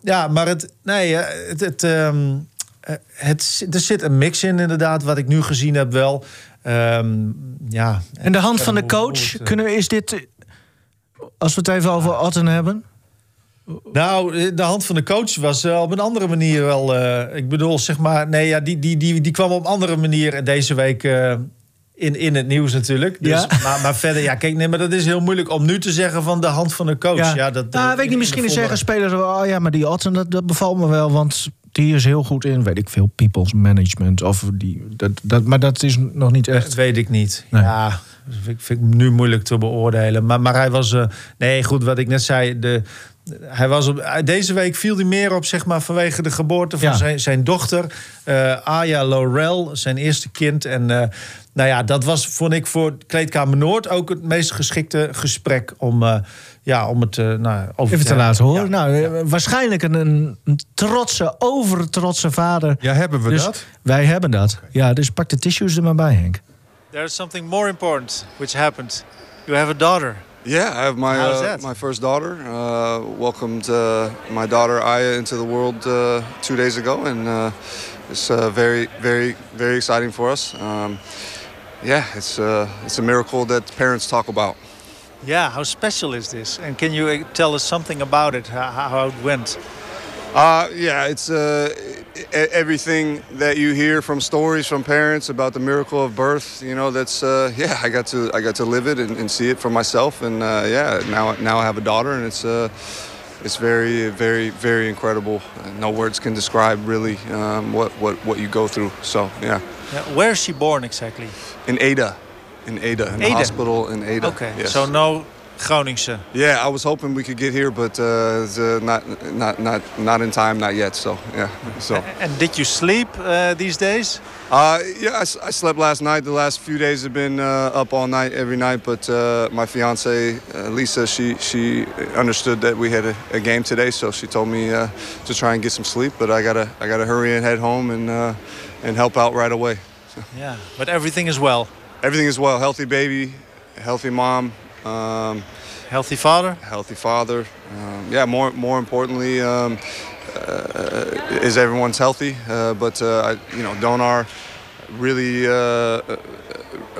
ja, maar het, nee, eh, het, het, ehm, eh, het, er zit een mix in, inderdaad, wat ik nu gezien heb wel. Ehm, ja. En de hand van de coach, eh, kunnen, is dit... eh, Als we het even over Otten hebben... Nou, de hand van de coach was eh, op een andere manier wel. eh, ik bedoel, zeg maar, nee, ja, die, die, die, die kwam op een andere manier deze week eh, in, in het nieuws natuurlijk. Dus, Ja. maar, maar verder, ja, kijk, nee, maar dat is heel moeilijk om nu te zeggen van de hand van de coach. Ja, dat, nou, weet ik niet, misschien zeggen spelers... Oh ja, maar die Otten, dat, dat bevalt me wel, want... Die is heel goed in, weet ik veel, people's management. Of die, dat, dat, maar dat is nog niet Dat echt. weet ik niet. Nee. Ja, dat vind, ik- vind ik nu moeilijk te beoordelen. Maar, maar hij was. eh, nee, goed, wat ik net zei. De, hij was op, deze week viel hij meer op, zeg maar, vanwege de geboorte van Ja. zijn, zijn dochter, eh, Aya Laurel, zijn eerste kind. En eh, nou ja, dat was, vond ik, voor Kleedkamer Noord ook het meest geschikte gesprek om, eh, ja, om het eh, nou, over Even te laten horen. Ja. Nou, eh, waarschijnlijk een, een, trotse, overtrotse vader. Ja, hebben we Dus dat? wij hebben dat. Ja, dus pak de tissues er maar bij, Henk. There's something more important which happened. You have a daughter. Yeah, I have my uh, my first daughter. Uh, welcomed uh, my daughter Aya into the world uh, two days ago, and uh, it's uh, very, very, very exciting for us. Um, yeah, it's uh, it's a miracle that parents talk about. Yeah, how special is this? And can you tell us something about it? How, how it went? Uh, yeah, it's uh, everything that you hear from stories from parents about the miracle of birth. You know, that's uh, yeah. I got to I got to live it and, and see it for myself, and uh, yeah, now now I have a daughter, and it's uh, it's very very very incredible. No words can describe really um, what what what you go through. So yeah, Yeah, where is she born exactly? in Ada, in Ada, in the Ada? hospital in Ada. Okay, Yes. so no Groningse. Yeah, I was hoping we could get here, but uh, not not not not in time, not yet. So yeah, so. And did you sleep uh, these days? Uh, yeah, I, I slept last night. The last few days have been uh, up all night, every night. But uh, my fiance uh, Lisa, she she understood that we had a, a game today, so she told me uh, to try and get some sleep. But I gotta I gotta hurry and head home and uh, and help out right away. Yeah, but everything is well. Everything is well. Healthy baby, healthy mom, um, Healthy father? healthy father. Um, yeah, more more importantly, um, uh, is everyone's healthy. Uh, but uh, I, you know, Donar really uh,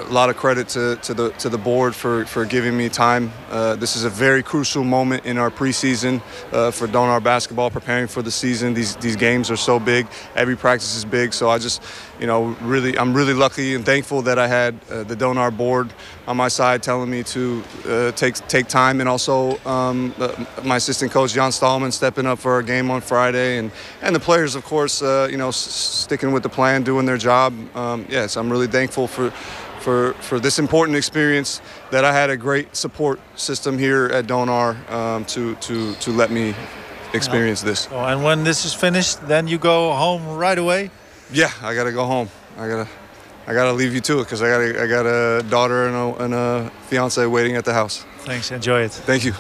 a lot of credit to, to the to the board for, for giving me time. Uh, this is a very crucial moment in our preseason uh, for Donar basketball, preparing for the season. These these games are so big. Every practice is big. So I just, you know, really I'm really lucky and thankful that I had uh, the Donar board on my side telling me to uh, take take time, and also um, uh, my assistant coach Jan Stallman stepping up for our game on Friday, and and the players, of course, uh, you know, s- sticking with the plan, doing their job. Um, yes, I'm really thankful for. For, for this important experience, that I had a great support system here at Donar um, to, to, to let me experience this. Oh, and when this is finished, then you go home right away? Yeah, I gotta go home. I gotta, I gotta leave you to it because I got I got a daughter and a, and a fiance waiting at the house. Thanks, enjoy it. Thank you.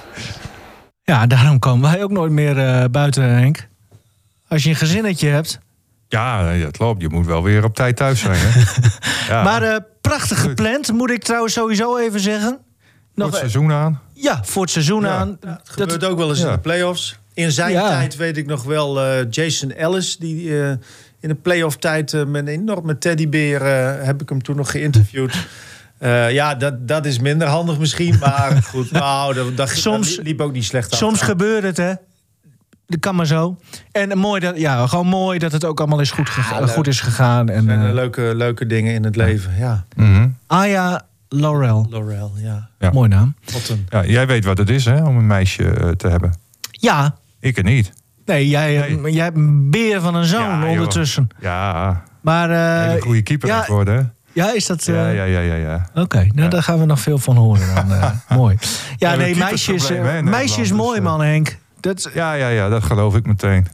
Ja, daarom komen wij ook nooit meer eh, buiten, Henk. Als je een gezinnetje hebt. Ja, het loopt. Je moet wel weer op tijd thuis zijn. Hè? Ja, Maar eh, prachtig gepland, moet ik trouwens sowieso even zeggen. voor Nog, het seizoen aan. ja, voor het seizoen Ja. aan. Het gebeurt ook wel eens ja. in de play-offs. In zijn Ja. tijd weet ik nog wel eh, Jason Ellis. Die eh, in de play-off tijd eh, met een enorme teddybeer heb ik hem toen nog geïnterviewd. Eh, ja, dat, dat is minder handig misschien. Maar goed, nou, dat, dat, Soms- dat liep ook niet slecht af. Soms gebeurt het, hè. Dat kan maar zo. En mooi dat, ja, gewoon mooi dat het ook allemaal is goed, goed is gegaan. En, zijn eh, er leuke, leuke dingen in het leven. Ja, Mhm. Aya Laurel. Laurel, ja. Ja. Mooi naam. Wat een... Ja, jij weet wat het is hè, om een meisje eh, te hebben. Ja, Ik er niet. nee, jij, Nee. jij hebt een beer van een zoon Ja, joh. ondertussen. Ja, Maar eh, hele goede keeper ja, het worden. hè? ja, is dat... eh, Ja, ja, ja, ja. ja. Oké, nou, Ja. daar gaan we nog veel van horen dan. eh, mooi. Ja, Ja, nee, meisjes, hè, eh, meisjes Nederland, mooi dus, man, Henk. Dat, Ja, ja, ja, dat geloof ik meteen.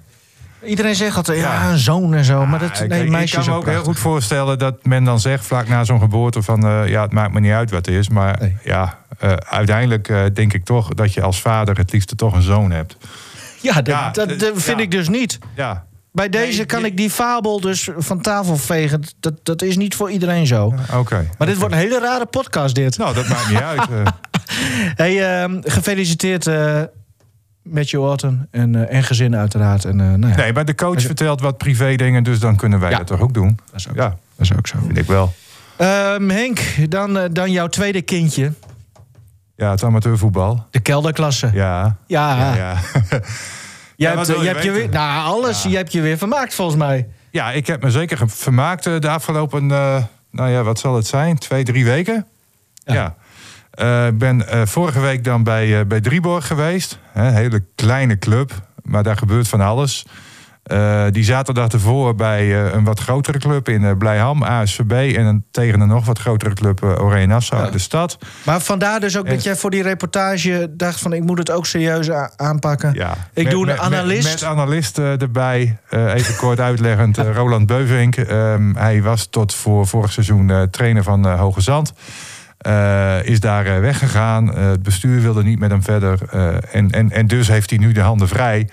Iedereen zegt altijd, ja, een zoon en zo. maar dat, Ah, ik- nee, ik, meisjes kan me ook heel goed voorstellen dat men dan zegt vlak na zo'n geboorte van eh, ja, het maakt me niet uit wat het is. Maar Nee. ja, eh, uiteindelijk eh, denk ik toch dat je als vader het liefst toch een zoon hebt. Ja, dat, Ja, dat, dat vind ja. ik dus niet. Ja, Bij deze Nee, kan ik die fabel dus van tafel vegen. Dat, dat is niet voor iedereen zo. oké. Maar dit wordt een hele rare podcast, dit. Nou, dat maakt niet uit. Hey, ehm, gefeliciteerd met je Orton en, eh, en gezin uiteraard. En, eh, nou ja, Nee, maar de coach vertelt wat privé dingen, dus dan kunnen wij Ja. dat toch ook doen? dat is ook, Ja, dat is ook zo. vind ik wel. Ehm, Henk, dan, eh, dan jouw tweede kindje. Ja, het amateurvoetbal. De kelderklasse. Ja, Ja, ja, ja. je Ja, hebt, je je hebt je weer, weten? nou, alles. Je hebt je weer vermaakt volgens mij. Ja, ik heb me zeker vermaakt de afgelopen, nou ja, wat zal het zijn? Twee, drie weken? Ja. Ja. Eh, Ik ben eh, vorige week dan bij, eh, bij Drieborg geweest. Een hele kleine club, maar daar gebeurt van alles. Die zaterdag ervoor bij een wat grotere club in eh, Blijham, ASVB. En een, tegen een nog wat grotere club, Oranje Nassau, Ja. de stad. Maar vandaar dus ook En- dat jij voor die reportage dacht van... ik moet het ook serieus aanpakken. Ja. Ik Met- doe een met- analist. Met, analist erbij. Even kort uitleggend. Roland Beuvink. Ehm, hij was tot voor vorig seizoen trainer van Hoge Zand. Eh, is daar eh, weggegaan. Eh, het bestuur wilde niet met hem verder. En, en, en dus heeft hij nu de handen vrij.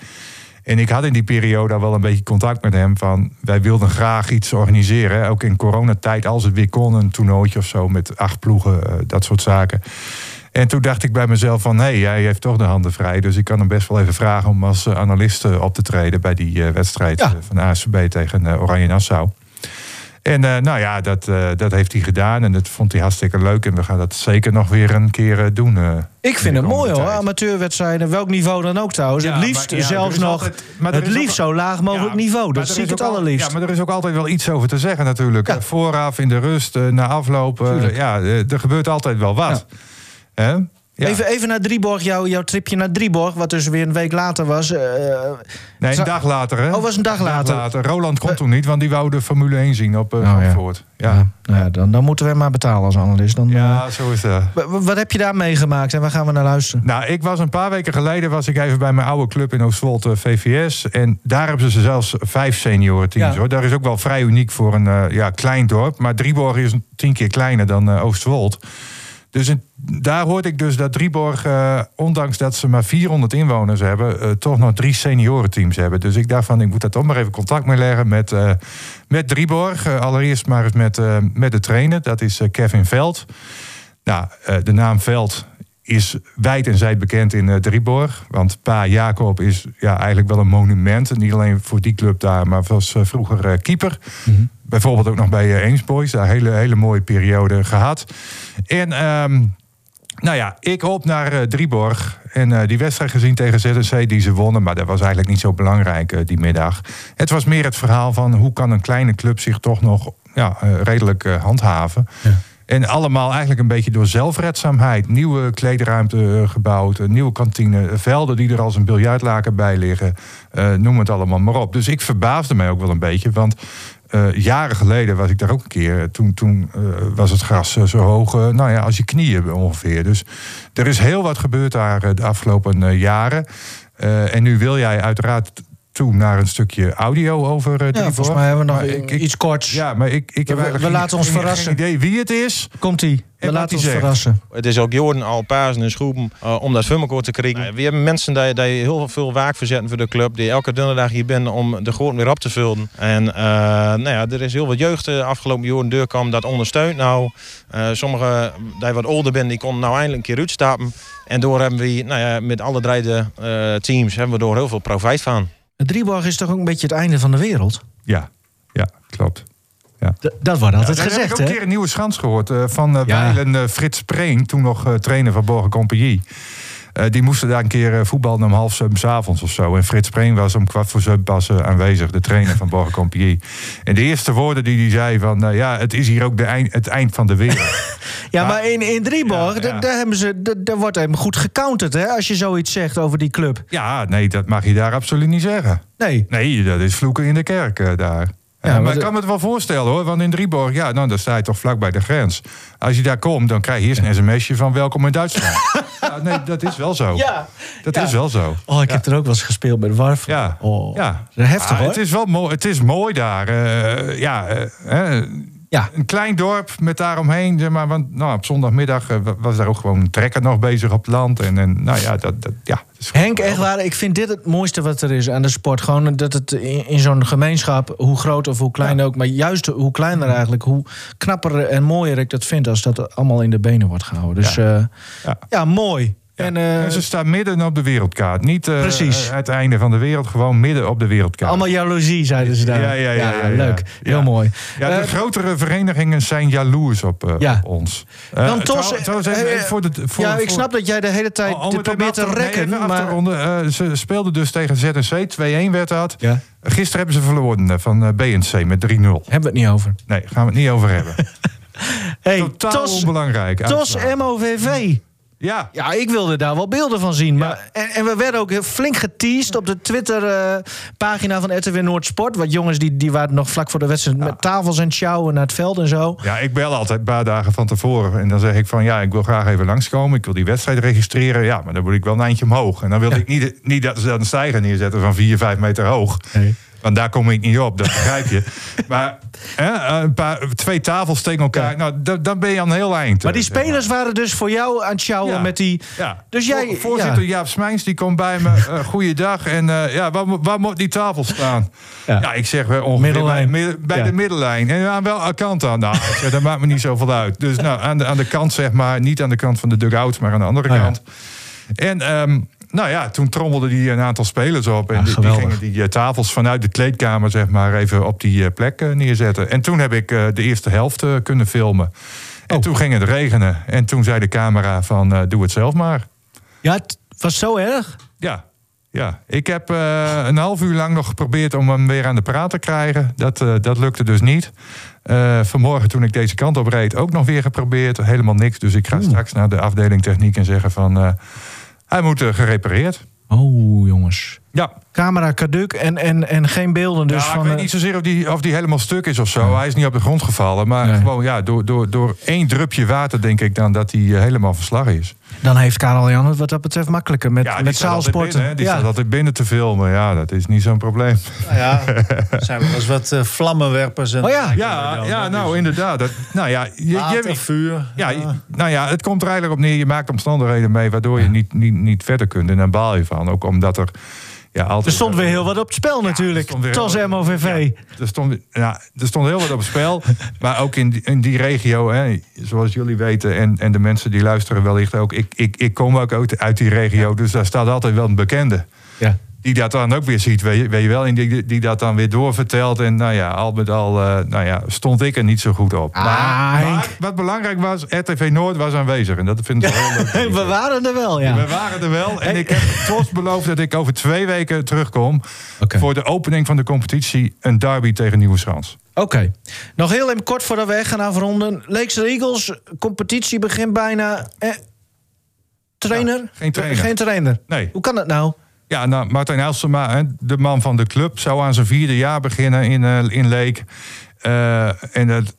En ik had in die periode al wel een beetje contact met hem. Van wij wilden graag iets organiseren. Ook in coronatijd, als het weer kon, een toernooitje of zo met acht ploegen, dat soort zaken. En toen dacht ik bij mezelf van, hé, hij heeft toch de handen vrij. Dus ik kan hem best wel even vragen om als analist op te treden... bij die wedstrijd Ja. van ASVB tegen Oranje Nassau. En eh, nou ja, dat, eh, dat heeft hij gedaan en dat vond hij hartstikke leuk. En we gaan dat zeker nog weer een keer eh, doen. Ik vind het mooi hoor, amateurwedstrijden, welk niveau dan ook trouwens. Ja, het liefst maar- ja, zelfs nog altijd- maar het ook- liefst zo laag mogelijk niveau. Dat zie ik het allerliefst. Ja, maar er is ook altijd wel iets over te zeggen natuurlijk. Vooraf, in de rust, na afloop. Tuurlijk. ja, er gebeurt altijd wel wat. Hè? Ja. Even, even naar Drieborg, jouw, jouw tripje naar Drieborg, wat dus weer een week later was. eh, Nee, een dag later, hè? Oh, was een dag later. Roland kon Eh, toen niet, want die wou de Formule 1 zien op uh, Oh, ja. Zandvoort. Ja. ja. nou ja, dan, dan moeten we maar betalen als analist. Dan, Ja, zo is dat. wa- wa- wat heb je daar meegemaakt en waar gaan we naar luisteren? Nou, ik was een paar weken geleden was ik even bij mijn oude club in Oostwold, VVS. En daar hebben ze zelfs vijf seniorenteams. Ja. Hoor. Dat is ook wel vrij uniek voor een ja, klein dorp. Maar Drieborg is een tien keer kleiner dan Oostwold. Dus daar hoorde ik dus dat Drieborg, eh, ondanks dat ze maar 400 inwoners hebben, eh, toch nog drie seniorenteams hebben. Dus ik dacht van, ik moet daar toch maar even contact mee leggen met, eh, met Drieborg. Allereerst maar eens met, met de trainer, dat is Kevin Veld. Nou, de naam Veld is wijd en zijd bekend in Drieborg. Want Pa Jacob is ja, eigenlijk wel een monument. En niet alleen voor die club daar, maar was vroeger keeper. Bijvoorbeeld ook nog bij eh, Eens Boys. Daar een hele, hele mooie periode gehad. En ehm, nou ja, ik hoop naar eh, Drieborg. En eh, die wedstrijd gezien tegen ZSC die ze wonnen. Maar dat was eigenlijk niet zo belangrijk die middag. Het was meer het verhaal van hoe kan een kleine club zich toch nog ja, redelijk handhaven. En allemaal eigenlijk een beetje door zelfredzaamheid. Nieuwe kleedruimte gebouwd, nieuwe kantine, velden die er als een biljartlaken bij liggen. noem het allemaal maar op. Dus ik verbaasde mij ook wel een beetje. Want eh, jaren geleden was ik daar ook een keer. Toen, toen eh, was het gras eh, zo hoog, nou ja, als je knieën ongeveer. Dus er is heel wat gebeurd daar de afgelopen jaren. En nu wil jij uiteraard toe naar een stukje audio over Ja, Drieborg. volgens mij hebben we nog Maar ik- ik- iets korts. Ja, maar ik, ik heb We- we geen- laten ons verrassen. Geen idee wie het is. Komt-ie. We laten ons zegt. verrassen. Het is ook jaren al pasen en schroepen uh, om dat filmrecord te krijgen. We hebben mensen die, die heel veel werk verzetten voor de club. Die elke donderdag hier zijn om de goot weer op te vullen. En uh, nou ja, er is heel wat jeugd de afgelopen jaren doorkomen dat ondersteunt nou. Uh, Sommigen die wat ouder zijn, die konden nou eindelijk een keer uitstappen. En door hebben we nou ja, met alle drie de uh, teams hebben we door heel veel profijt van. Drieborg is toch ook een beetje het einde van de wereld? Ja, ja klopt. D- dat wordt altijd Ja, heb gezegd, ik ook een keer een nieuwe schans gehoord eh, van eh Ja. Weilen eh, Frits Spreen, toen nog eh, trainer van Borgen Compagnie. Eh, die moesten daar een keer eh, voetballen om half zeven 's avonds of zo. En Frits Spreen was om kwart voor zeven pas eh, aanwezig, de trainer van Borgen Compagnie. En de eerste woorden die hij zei van, ja, het is hier ook de eind, het eind van de wereld. Ja, maar in, in Drieborg, Ja, da- ja. daar, hebben ze, da- daar wordt hem goed gecounterd, hè? Als je zoiets zegt over die club. ja, nee, dat mag je daar absoluut niet zeggen. Nee. Nee, dat is vloeken in de kerk daar. Ja, maar ik kan me het wel voorstellen hoor. Want in Drieborg, ja, nou, dan sta je toch vlak bij de grens. Als je daar komt, dan krijg je eerst een sms'je van welkom in Duitsland. ja, nee, dat is wel zo. Ja. Dat Ja. is wel zo. Oh, ik heb er ook wel eens gespeeld bij de Warf. Ja, Oh, ja. heftig Ah, hoor. Het is wel mooi, het is mooi daar. eh, ja, eh, hè, Ja. een klein dorp met daaromheen. Zeg maar, want nou, op zondagmiddag eh, wa- was daar ook gewoon een trekker nog bezig op het land. En, en nou ja, dat, dat, ja, dat Henk, echt waar, ik vind dit het mooiste wat er is aan de sport. Gewoon dat het in, in zo'n gemeenschap, hoe groot of hoe klein ook... maar juist hoe kleiner eigenlijk, hoe knapper en mooier ik dat vind... als dat allemaal in de benen wordt gehouden. Dus ja, Ja. ja mooi. Ja. En, eh, En ze staan midden op de wereldkaart. Niet Precies. het einde van de wereld, gewoon midden op de wereldkaart. allemaal jaloezie, zeiden ze daar. Ja, ja, ja, ja, ja. leuk. Heel mooi. Ja, de grotere verenigingen zijn jaloers op, ons. Dan voor de, voor, ja, ik voor- snap dat jij de hele tijd het te even probeert te nee, rekken. maar... ronden. Eh, ze speelden dus tegen ZNC, 2-1 werd dat. Ja. Gisteren hebben ze verloren van BNC met 3-0. Hebben we het niet over. Nee, gaan we het niet over hebben. Hey, Totaal Tos, onbelangrijk. Tos. MOVV. Ja, Ja, ik wilde daar wel beelden van zien. Maar, en, en we werden ook flink geteased op de Twitter-pagina van RTW Noordsport. Wat jongens die, die waren nog vlak voor de wedstrijd met tafels en sjouwen naar het veld en zo. Ja, ik bel altijd een paar dagen van tevoren. En dan zeg ik van ja, ik wil graag even langskomen. Ik wil die wedstrijd registreren. Ja, maar dan moet ik wel een eindje omhoog. En dan wil ik niet, niet dat ze dan een stijger neerzetten van 4, 5 meter hoog. Nee. Want daar kom ik niet op, dat begrijp je. maar hè, een paar, twee tafels tegen elkaar, nou, da- dan ben je aan heel eind. Maar die spelers waren dus voor jou aan het sjouwen Ja. met die... Ja. Dus jij- Voor- voorzitter ja. Jaap Smijns die komt bij me. eh goeiedag. En eh, ja, waar, mo- waar moet die tafel staan? Ja. Ik zeg eh, ongeveer Middellijn. bij, bij de middenlijn. En aan welke kant dan? Nou, zeg, dat maakt me niet zoveel uit. Dus nou, aan de, aan de kant zeg maar, niet aan de kant van de dugout, maar aan de andere Oh ja. kant. En ehm, nou ja, toen trommelden die een aantal spelers op. En Ja, die, gingen die eh, tafels vanuit de kleedkamer zeg maar, even op die eh, plek eh, neerzetten. En toen heb ik de eerste helft kunnen filmen. En Oh. toen ging het regenen. En toen zei de camera van, doe het zelf maar. Ja, het was zo erg. Ja, ja. ik heb een half uur lang nog geprobeerd om hem weer aan de praat te krijgen. Dat, dat lukte dus niet. Vanmorgen toen ik deze kant op reed ook nog weer geprobeerd. Helemaal niks. Dus ik ga straks naar de afdeling techniek en zeggen van... hij moet eh, gerepareerd. Oh, jongens. Ja, Camera caduc en, en, en geen beelden dus ja, van... ik weet eh, niet zozeer of die, of die helemaal stuk is of zo. Hij is niet op de grond gevallen. Maar Nee. gewoon ja, door, door, door één drupje water denk ik dan dat hij eh, helemaal verslagen is. Dan heeft Karel Jan het wat dat betreft makkelijker met, Ja, met zaalsporten. binnen, hè. Die ja. staat altijd binnen te filmen. Ja, dat is niet zo'n probleem. Nou ja, er zijn wel eens wat eh, vlammenwerpers. En Oh ja. Ja, ja nou inderdaad. Dat, nou ja, je, Water, je, vuur. ja, nou ja, het komt er eigenlijk op neer. Je maakt omstandigheden mee waardoor je niet, niet, niet verder kunt. En daar baal je van. Ook omdat er ja, altijd... Er stond weer heel wat op het spel natuurlijk. Tos MOVV. Er stond, ja, er stond heel wat op het spel. maar ook in die, in die regio, hè, zoals jullie weten... En, en de mensen die luisteren wellicht ook... Ik, ik, ik kom ook uit, uit die regio, dus daar staat altijd wel een bekende... Ja. Die dat dan ook weer ziet, weet je, weet je wel. En die, die dat dan weer doorvertelt. En nou ja, al met al eh, nou ja, stond ik er niet zo goed op. Ah, maar, wat belangrijk was, RTV Noord was aanwezig. En dat vind ik heel leuk. We waren er wel, ja. We waren er wel. En ik heb trots beloofd dat ik over twee weken terugkom... Voor de opening van de competitie. Een derby tegen Nieuwe Schans. Oké. Nog heel even kort voordat we echt gaan afronden. Leekse Eagles, competitie begint bijna. Eh, trainer? Ja, geen trainer. Geen trainer. Nee. Hoe kan dat nou? Ja, nou, Martijn Elstema, hè, de man van de club... zou aan zijn vierde jaar beginnen in, eh, in Leek. Eh, en het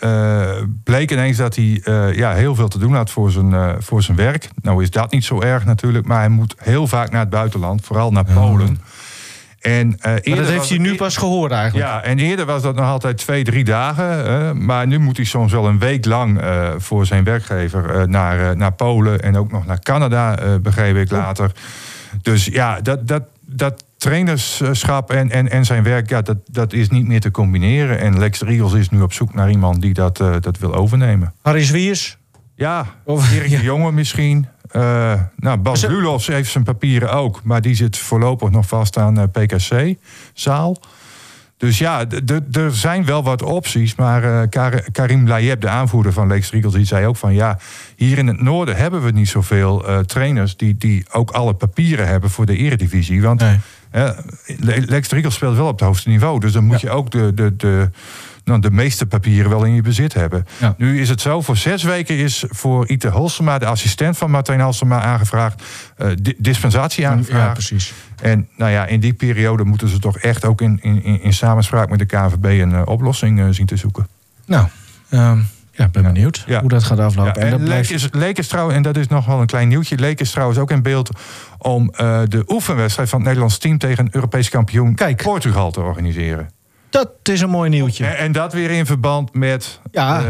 eh, bleek ineens dat hij ja, heel veel te doen had voor zijn, voor zijn werk. Nou is dat niet zo erg natuurlijk... maar hij moet heel vaak naar het buitenland, vooral naar Polen. En, Maar dat heeft hij nu pas gehoord eigenlijk. Ja, en eerder was dat nog altijd twee, drie dagen. maar nu moet hij soms wel een week lang voor zijn werkgever naar, naar Polen en ook nog naar Canada, begreep ik later. Dus ja, dat, dat, dat trainerschap en, en, en zijn werk, ja, dat, dat is niet meer te combineren. En Lex Riegels is nu op zoek naar iemand die dat, eh, dat wil overnemen. Harry Zwiers. Ja, Of- Erik de Jonge misschien. Eh, nou, Bas Lulofs heeft zijn papieren ook. Maar die zit voorlopig nog vast aan eh, PKC-zaal. Dus ja, er zijn wel wat opties. Maar eh, Kar- Karim Layeb, de aanvoerder van Lex Riegels, die zei ook van... ja, hier in het noorden hebben we niet zoveel eh, trainers... Die, die ook alle papieren hebben voor de eredivisie. Want Nee. Le- Lex Riegels speelt wel op het hoogste niveau. Dus dan moet je ook de, de, de, nou, de meeste papieren wel in je bezit hebben. Ja. Nu is het zo, voor zes weken is voor Ite Holsema, de assistent van Martijn Halsema, aangevraagd, eh, di- dispensatie aangevraagd. Ja, precies. En nou ja, in die periode moeten ze toch echt ook in, in, in in samenspraak met de KNVB een eh, oplossing eh, zien te zoeken. Nou, ehm, ja, ik ben benieuwd Ja. hoe dat gaat aflopen. Ja, en dat en blijft... Leek, is, Leek is trouwens, en dat is nog wel een klein nieuwtje, Leek is trouwens ook in beeld om eh, de oefenwedstrijd van het Nederlands team tegen Europees kampioen Kijk. Portugal te organiseren. Dat is een mooi nieuwtje. En, en dat weer in verband met Ja.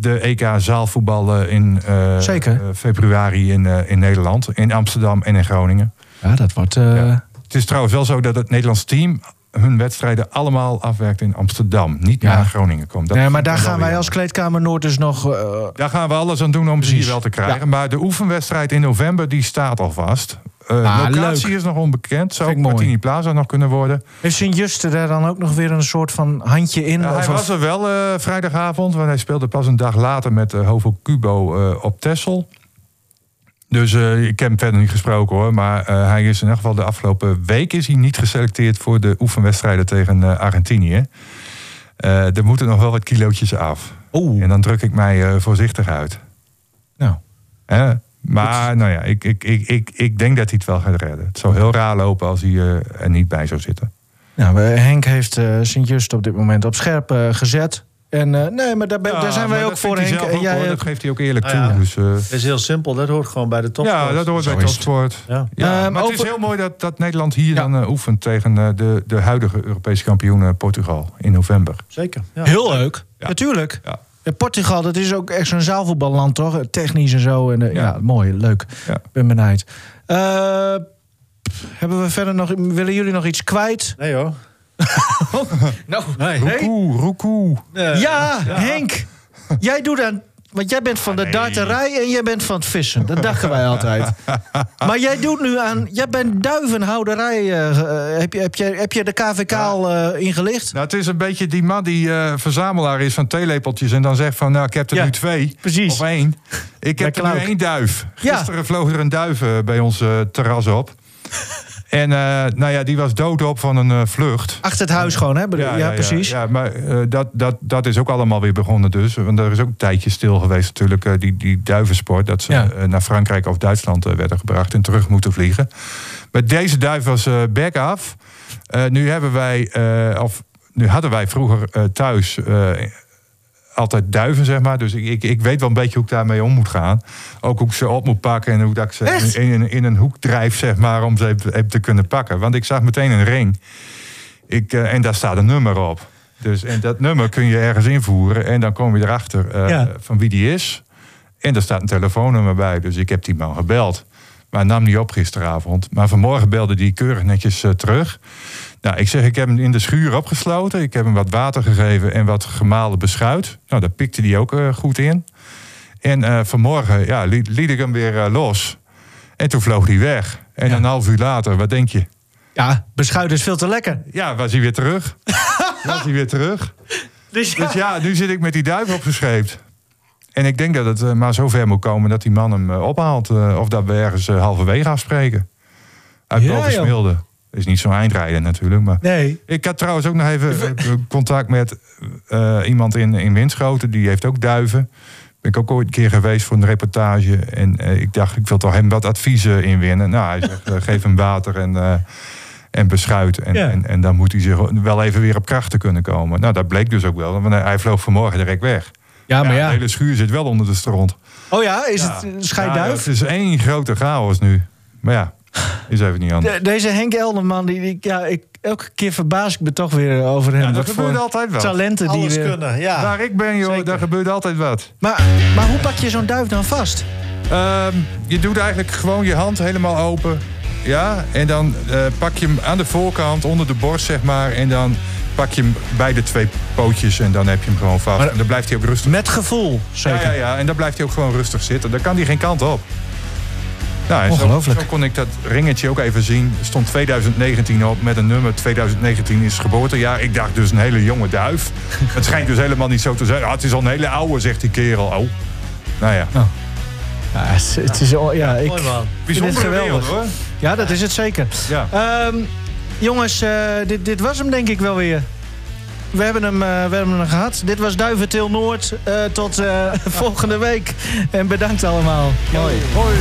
de EK zaalvoetballen in Zeker. februari in, in Nederland, in Amsterdam en in Groningen. Ja, dat wordt... Ja. Het is trouwens wel zo dat het Nederlands team hun wedstrijden allemaal afwerkt in Amsterdam, niet Ja. naar Groningen komt. Dat nee, maar daar gaan wij als kleedkamer Noord dus nog... eh, Daar gaan we alles aan doen om ze hier wel te krijgen. Ja. Maar de oefenwedstrijd in november die staat al vast. Eh Ah, locatie leuk. is nog onbekend. Zou ook mooi. Martini Plaza nog kunnen worden. heeft Sint-Juste daar dan ook nog weer een soort van handje in? Ja, Of- hij was er wel eh, vrijdagavond, want hij speelde pas een dag later met uh, Hovo Cubo op Texel. Dus eh, ik heb hem verder niet gesproken hoor. Maar eh, hij is in ieder geval de afgelopen week is hij niet geselecteerd voor de oefenwedstrijden tegen eh, Argentinië. Er moeten nog wel wat kilootjes af. Oeh. En dan druk ik mij voorzichtig uit. Nou? Maar nou ja, ik, ik, ik, ik, ik denk dat hij het wel gaat redden. Het zou heel raar lopen als hij er niet bij zou zitten. nou, Henk heeft Sint-Just op dit moment op scherp gezet. En eh, nee, maar daar, ben- daar zijn wij ook voor, Henk. zelf En ook, jij, hoor. Dat geeft hij ook eerlijk Nou toe. ja. Dus, eh, Het is heel simpel, dat hoort gewoon bij de top. ja, dat hoort bij het. topsport. Ja. Ja, Ehm, maar het is heel mooi dat, dat Nederland hier Ja. dan eh, oefent tegen eh, de, de huidige Europese kampioen Portugal in november. Zeker. Ja. Heel leuk. Natuurlijk. Ja. En Portugal, dat is ook echt zo'n zaalvoetballand, toch? Technisch en zo. En, ja. Ja. mooi, leuk. Ja. Ik ben benieuwd. Eh, hebben we verder nog... Willen jullie nog iets kwijt? Nee hoor. Nou, Nee. Roekoe, roekoe. ja, Henk. Jij doet aan... Want jij bent van de darterij en jij bent van het vissen. Dat dachten wij altijd. Maar jij doet nu aan... Jij bent duivenhouderij. eh, eh, heb, je, heb, je, heb je de KVK al eh, ingelicht? Nou, het is een beetje die man die eh, verzamelaar is van theelepeltjes... en dan zegt van, nou, ik heb er Ja, nu twee. precies. Of één. Ik heb er nu één duif. Ja. Gisteren vloog er een duif eh, bij ons eh, terras op. en eh, nou ja, die was doodop van een eh, vlucht. Achter het huis gewoon, hè? bedoel- Ja, precies. Ja, maar eh, dat, dat, dat is ook allemaal weer begonnen dus. Want er is ook een tijdje stil geweest natuurlijk, eh, die, die duivensport. Dat ze Ja. naar Frankrijk of Duitsland werden gebracht en terug moeten vliegen. Maar deze duif was eh back af. Eh, nu hebben wij, eh, of nu hadden wij vroeger eh, thuis eh, altijd duiven, zeg maar. Dus ik, ik, ik weet wel een beetje hoe ik daarmee om moet gaan. Ook hoe ik ze op moet pakken en hoe dat ik ze in, in, in een hoek drijf, zeg maar, om ze even, te kunnen pakken. Want ik zag meteen een ring. Ik, eh, en daar staat een nummer op. Dus, en dat nummer kun je ergens invoeren. En dan kom je erachter eh, Ja. van wie die is. En daar staat een telefoonnummer bij. Dus ik heb die man gebeld. Maar nam niet op gisteravond. Maar vanmorgen belde die keurig netjes eh, terug. Nou, ik zeg, ik heb hem in de schuur opgesloten. Ik heb hem wat water gegeven en wat gemalen beschuit. Nou, daar pikte hij ook eh, goed in. En eh, vanmorgen ja, liet, liet ik hem weer eh, los. En toen vloog hij weg. En Ja. een half uur later, wat denk je? Ja, beschuit is veel te lekker. Ja, was hij weer terug. was hij weer terug. Dus ja, Dus ja, nu zit ik met die duif opgescheept. En ik denk dat het maar zover moet komen dat die man hem ophaalt. of dat we ergens halverwege afspreken. Uit Ja. Is niet zo'n eindrijden natuurlijk. Maar nee. ik had trouwens ook nog even eh, contact met eh, iemand in, in Winschoten. Die heeft ook duiven. Ben ik ook ooit een keer geweest voor een reportage. En eh, ik dacht, ik wil toch hem wat adviezen inwinnen. Nou, hij zegt, geef hem water en, eh, en beschuit. En, Ja. en, en dan moet hij zich wel even weer op krachten kunnen komen. Nou, dat bleek dus ook wel. Want hij- vloog vanmorgen direct weg. Ja, maar De ja. hele schuur zit wel onder de stront. Oh ja, is het een Ja, scheidduif? het is één grote chaos nu. Maar ja, is even niet anders. De- deze Henk Elderman, die, die- ja, ik, elke keer verbaas ik me toch weer over hem. Ja, Wat dat voor gebeurt altijd wel. Talenten die weer- kunnen, ja. Waar ik ben, joh, Zeker. daar gebeurt altijd wat. Maar, maar hoe pak je zo'n duif dan vast? Ehm, je doet eigenlijk gewoon je hand helemaal open. Ja, en dan eh, pak je hem aan de voorkant, onder de borst, zeg maar. En dan pak je hem bij de twee pootjes en dan heb je hem gewoon vast. Maar- en dan blijft hij ook rustig. Met gevoel, zeker. Ja, ja, ja, en dan blijft hij ook gewoon rustig zitten. Dan kan hij geen kant op. Nou, en zo- Ongelooflijk. Zo, kon ik dat ringetje ook even zien. Er stond 2019 op met een nummer. 2019 is geboortejaar. Ik dacht dus een hele jonge duif. het schijnt dus helemaal niet zo te zijn. Ah, het is al een hele oude, zegt die kerel. Oh. Nou ja, Ja, het is, het is al- ja, ik Mooi man. vind het bijzondere geweldig. wereld hoor. Ja, dat is het zeker. Ja. Ehm, jongens, eh, dit, dit was hem denk ik wel weer. we hebben hem, eh, we hebben hem gehad. Dit was Duiventil Noord. Eh, tot eh, volgende week. En bedankt allemaal. Mooi. Hoi.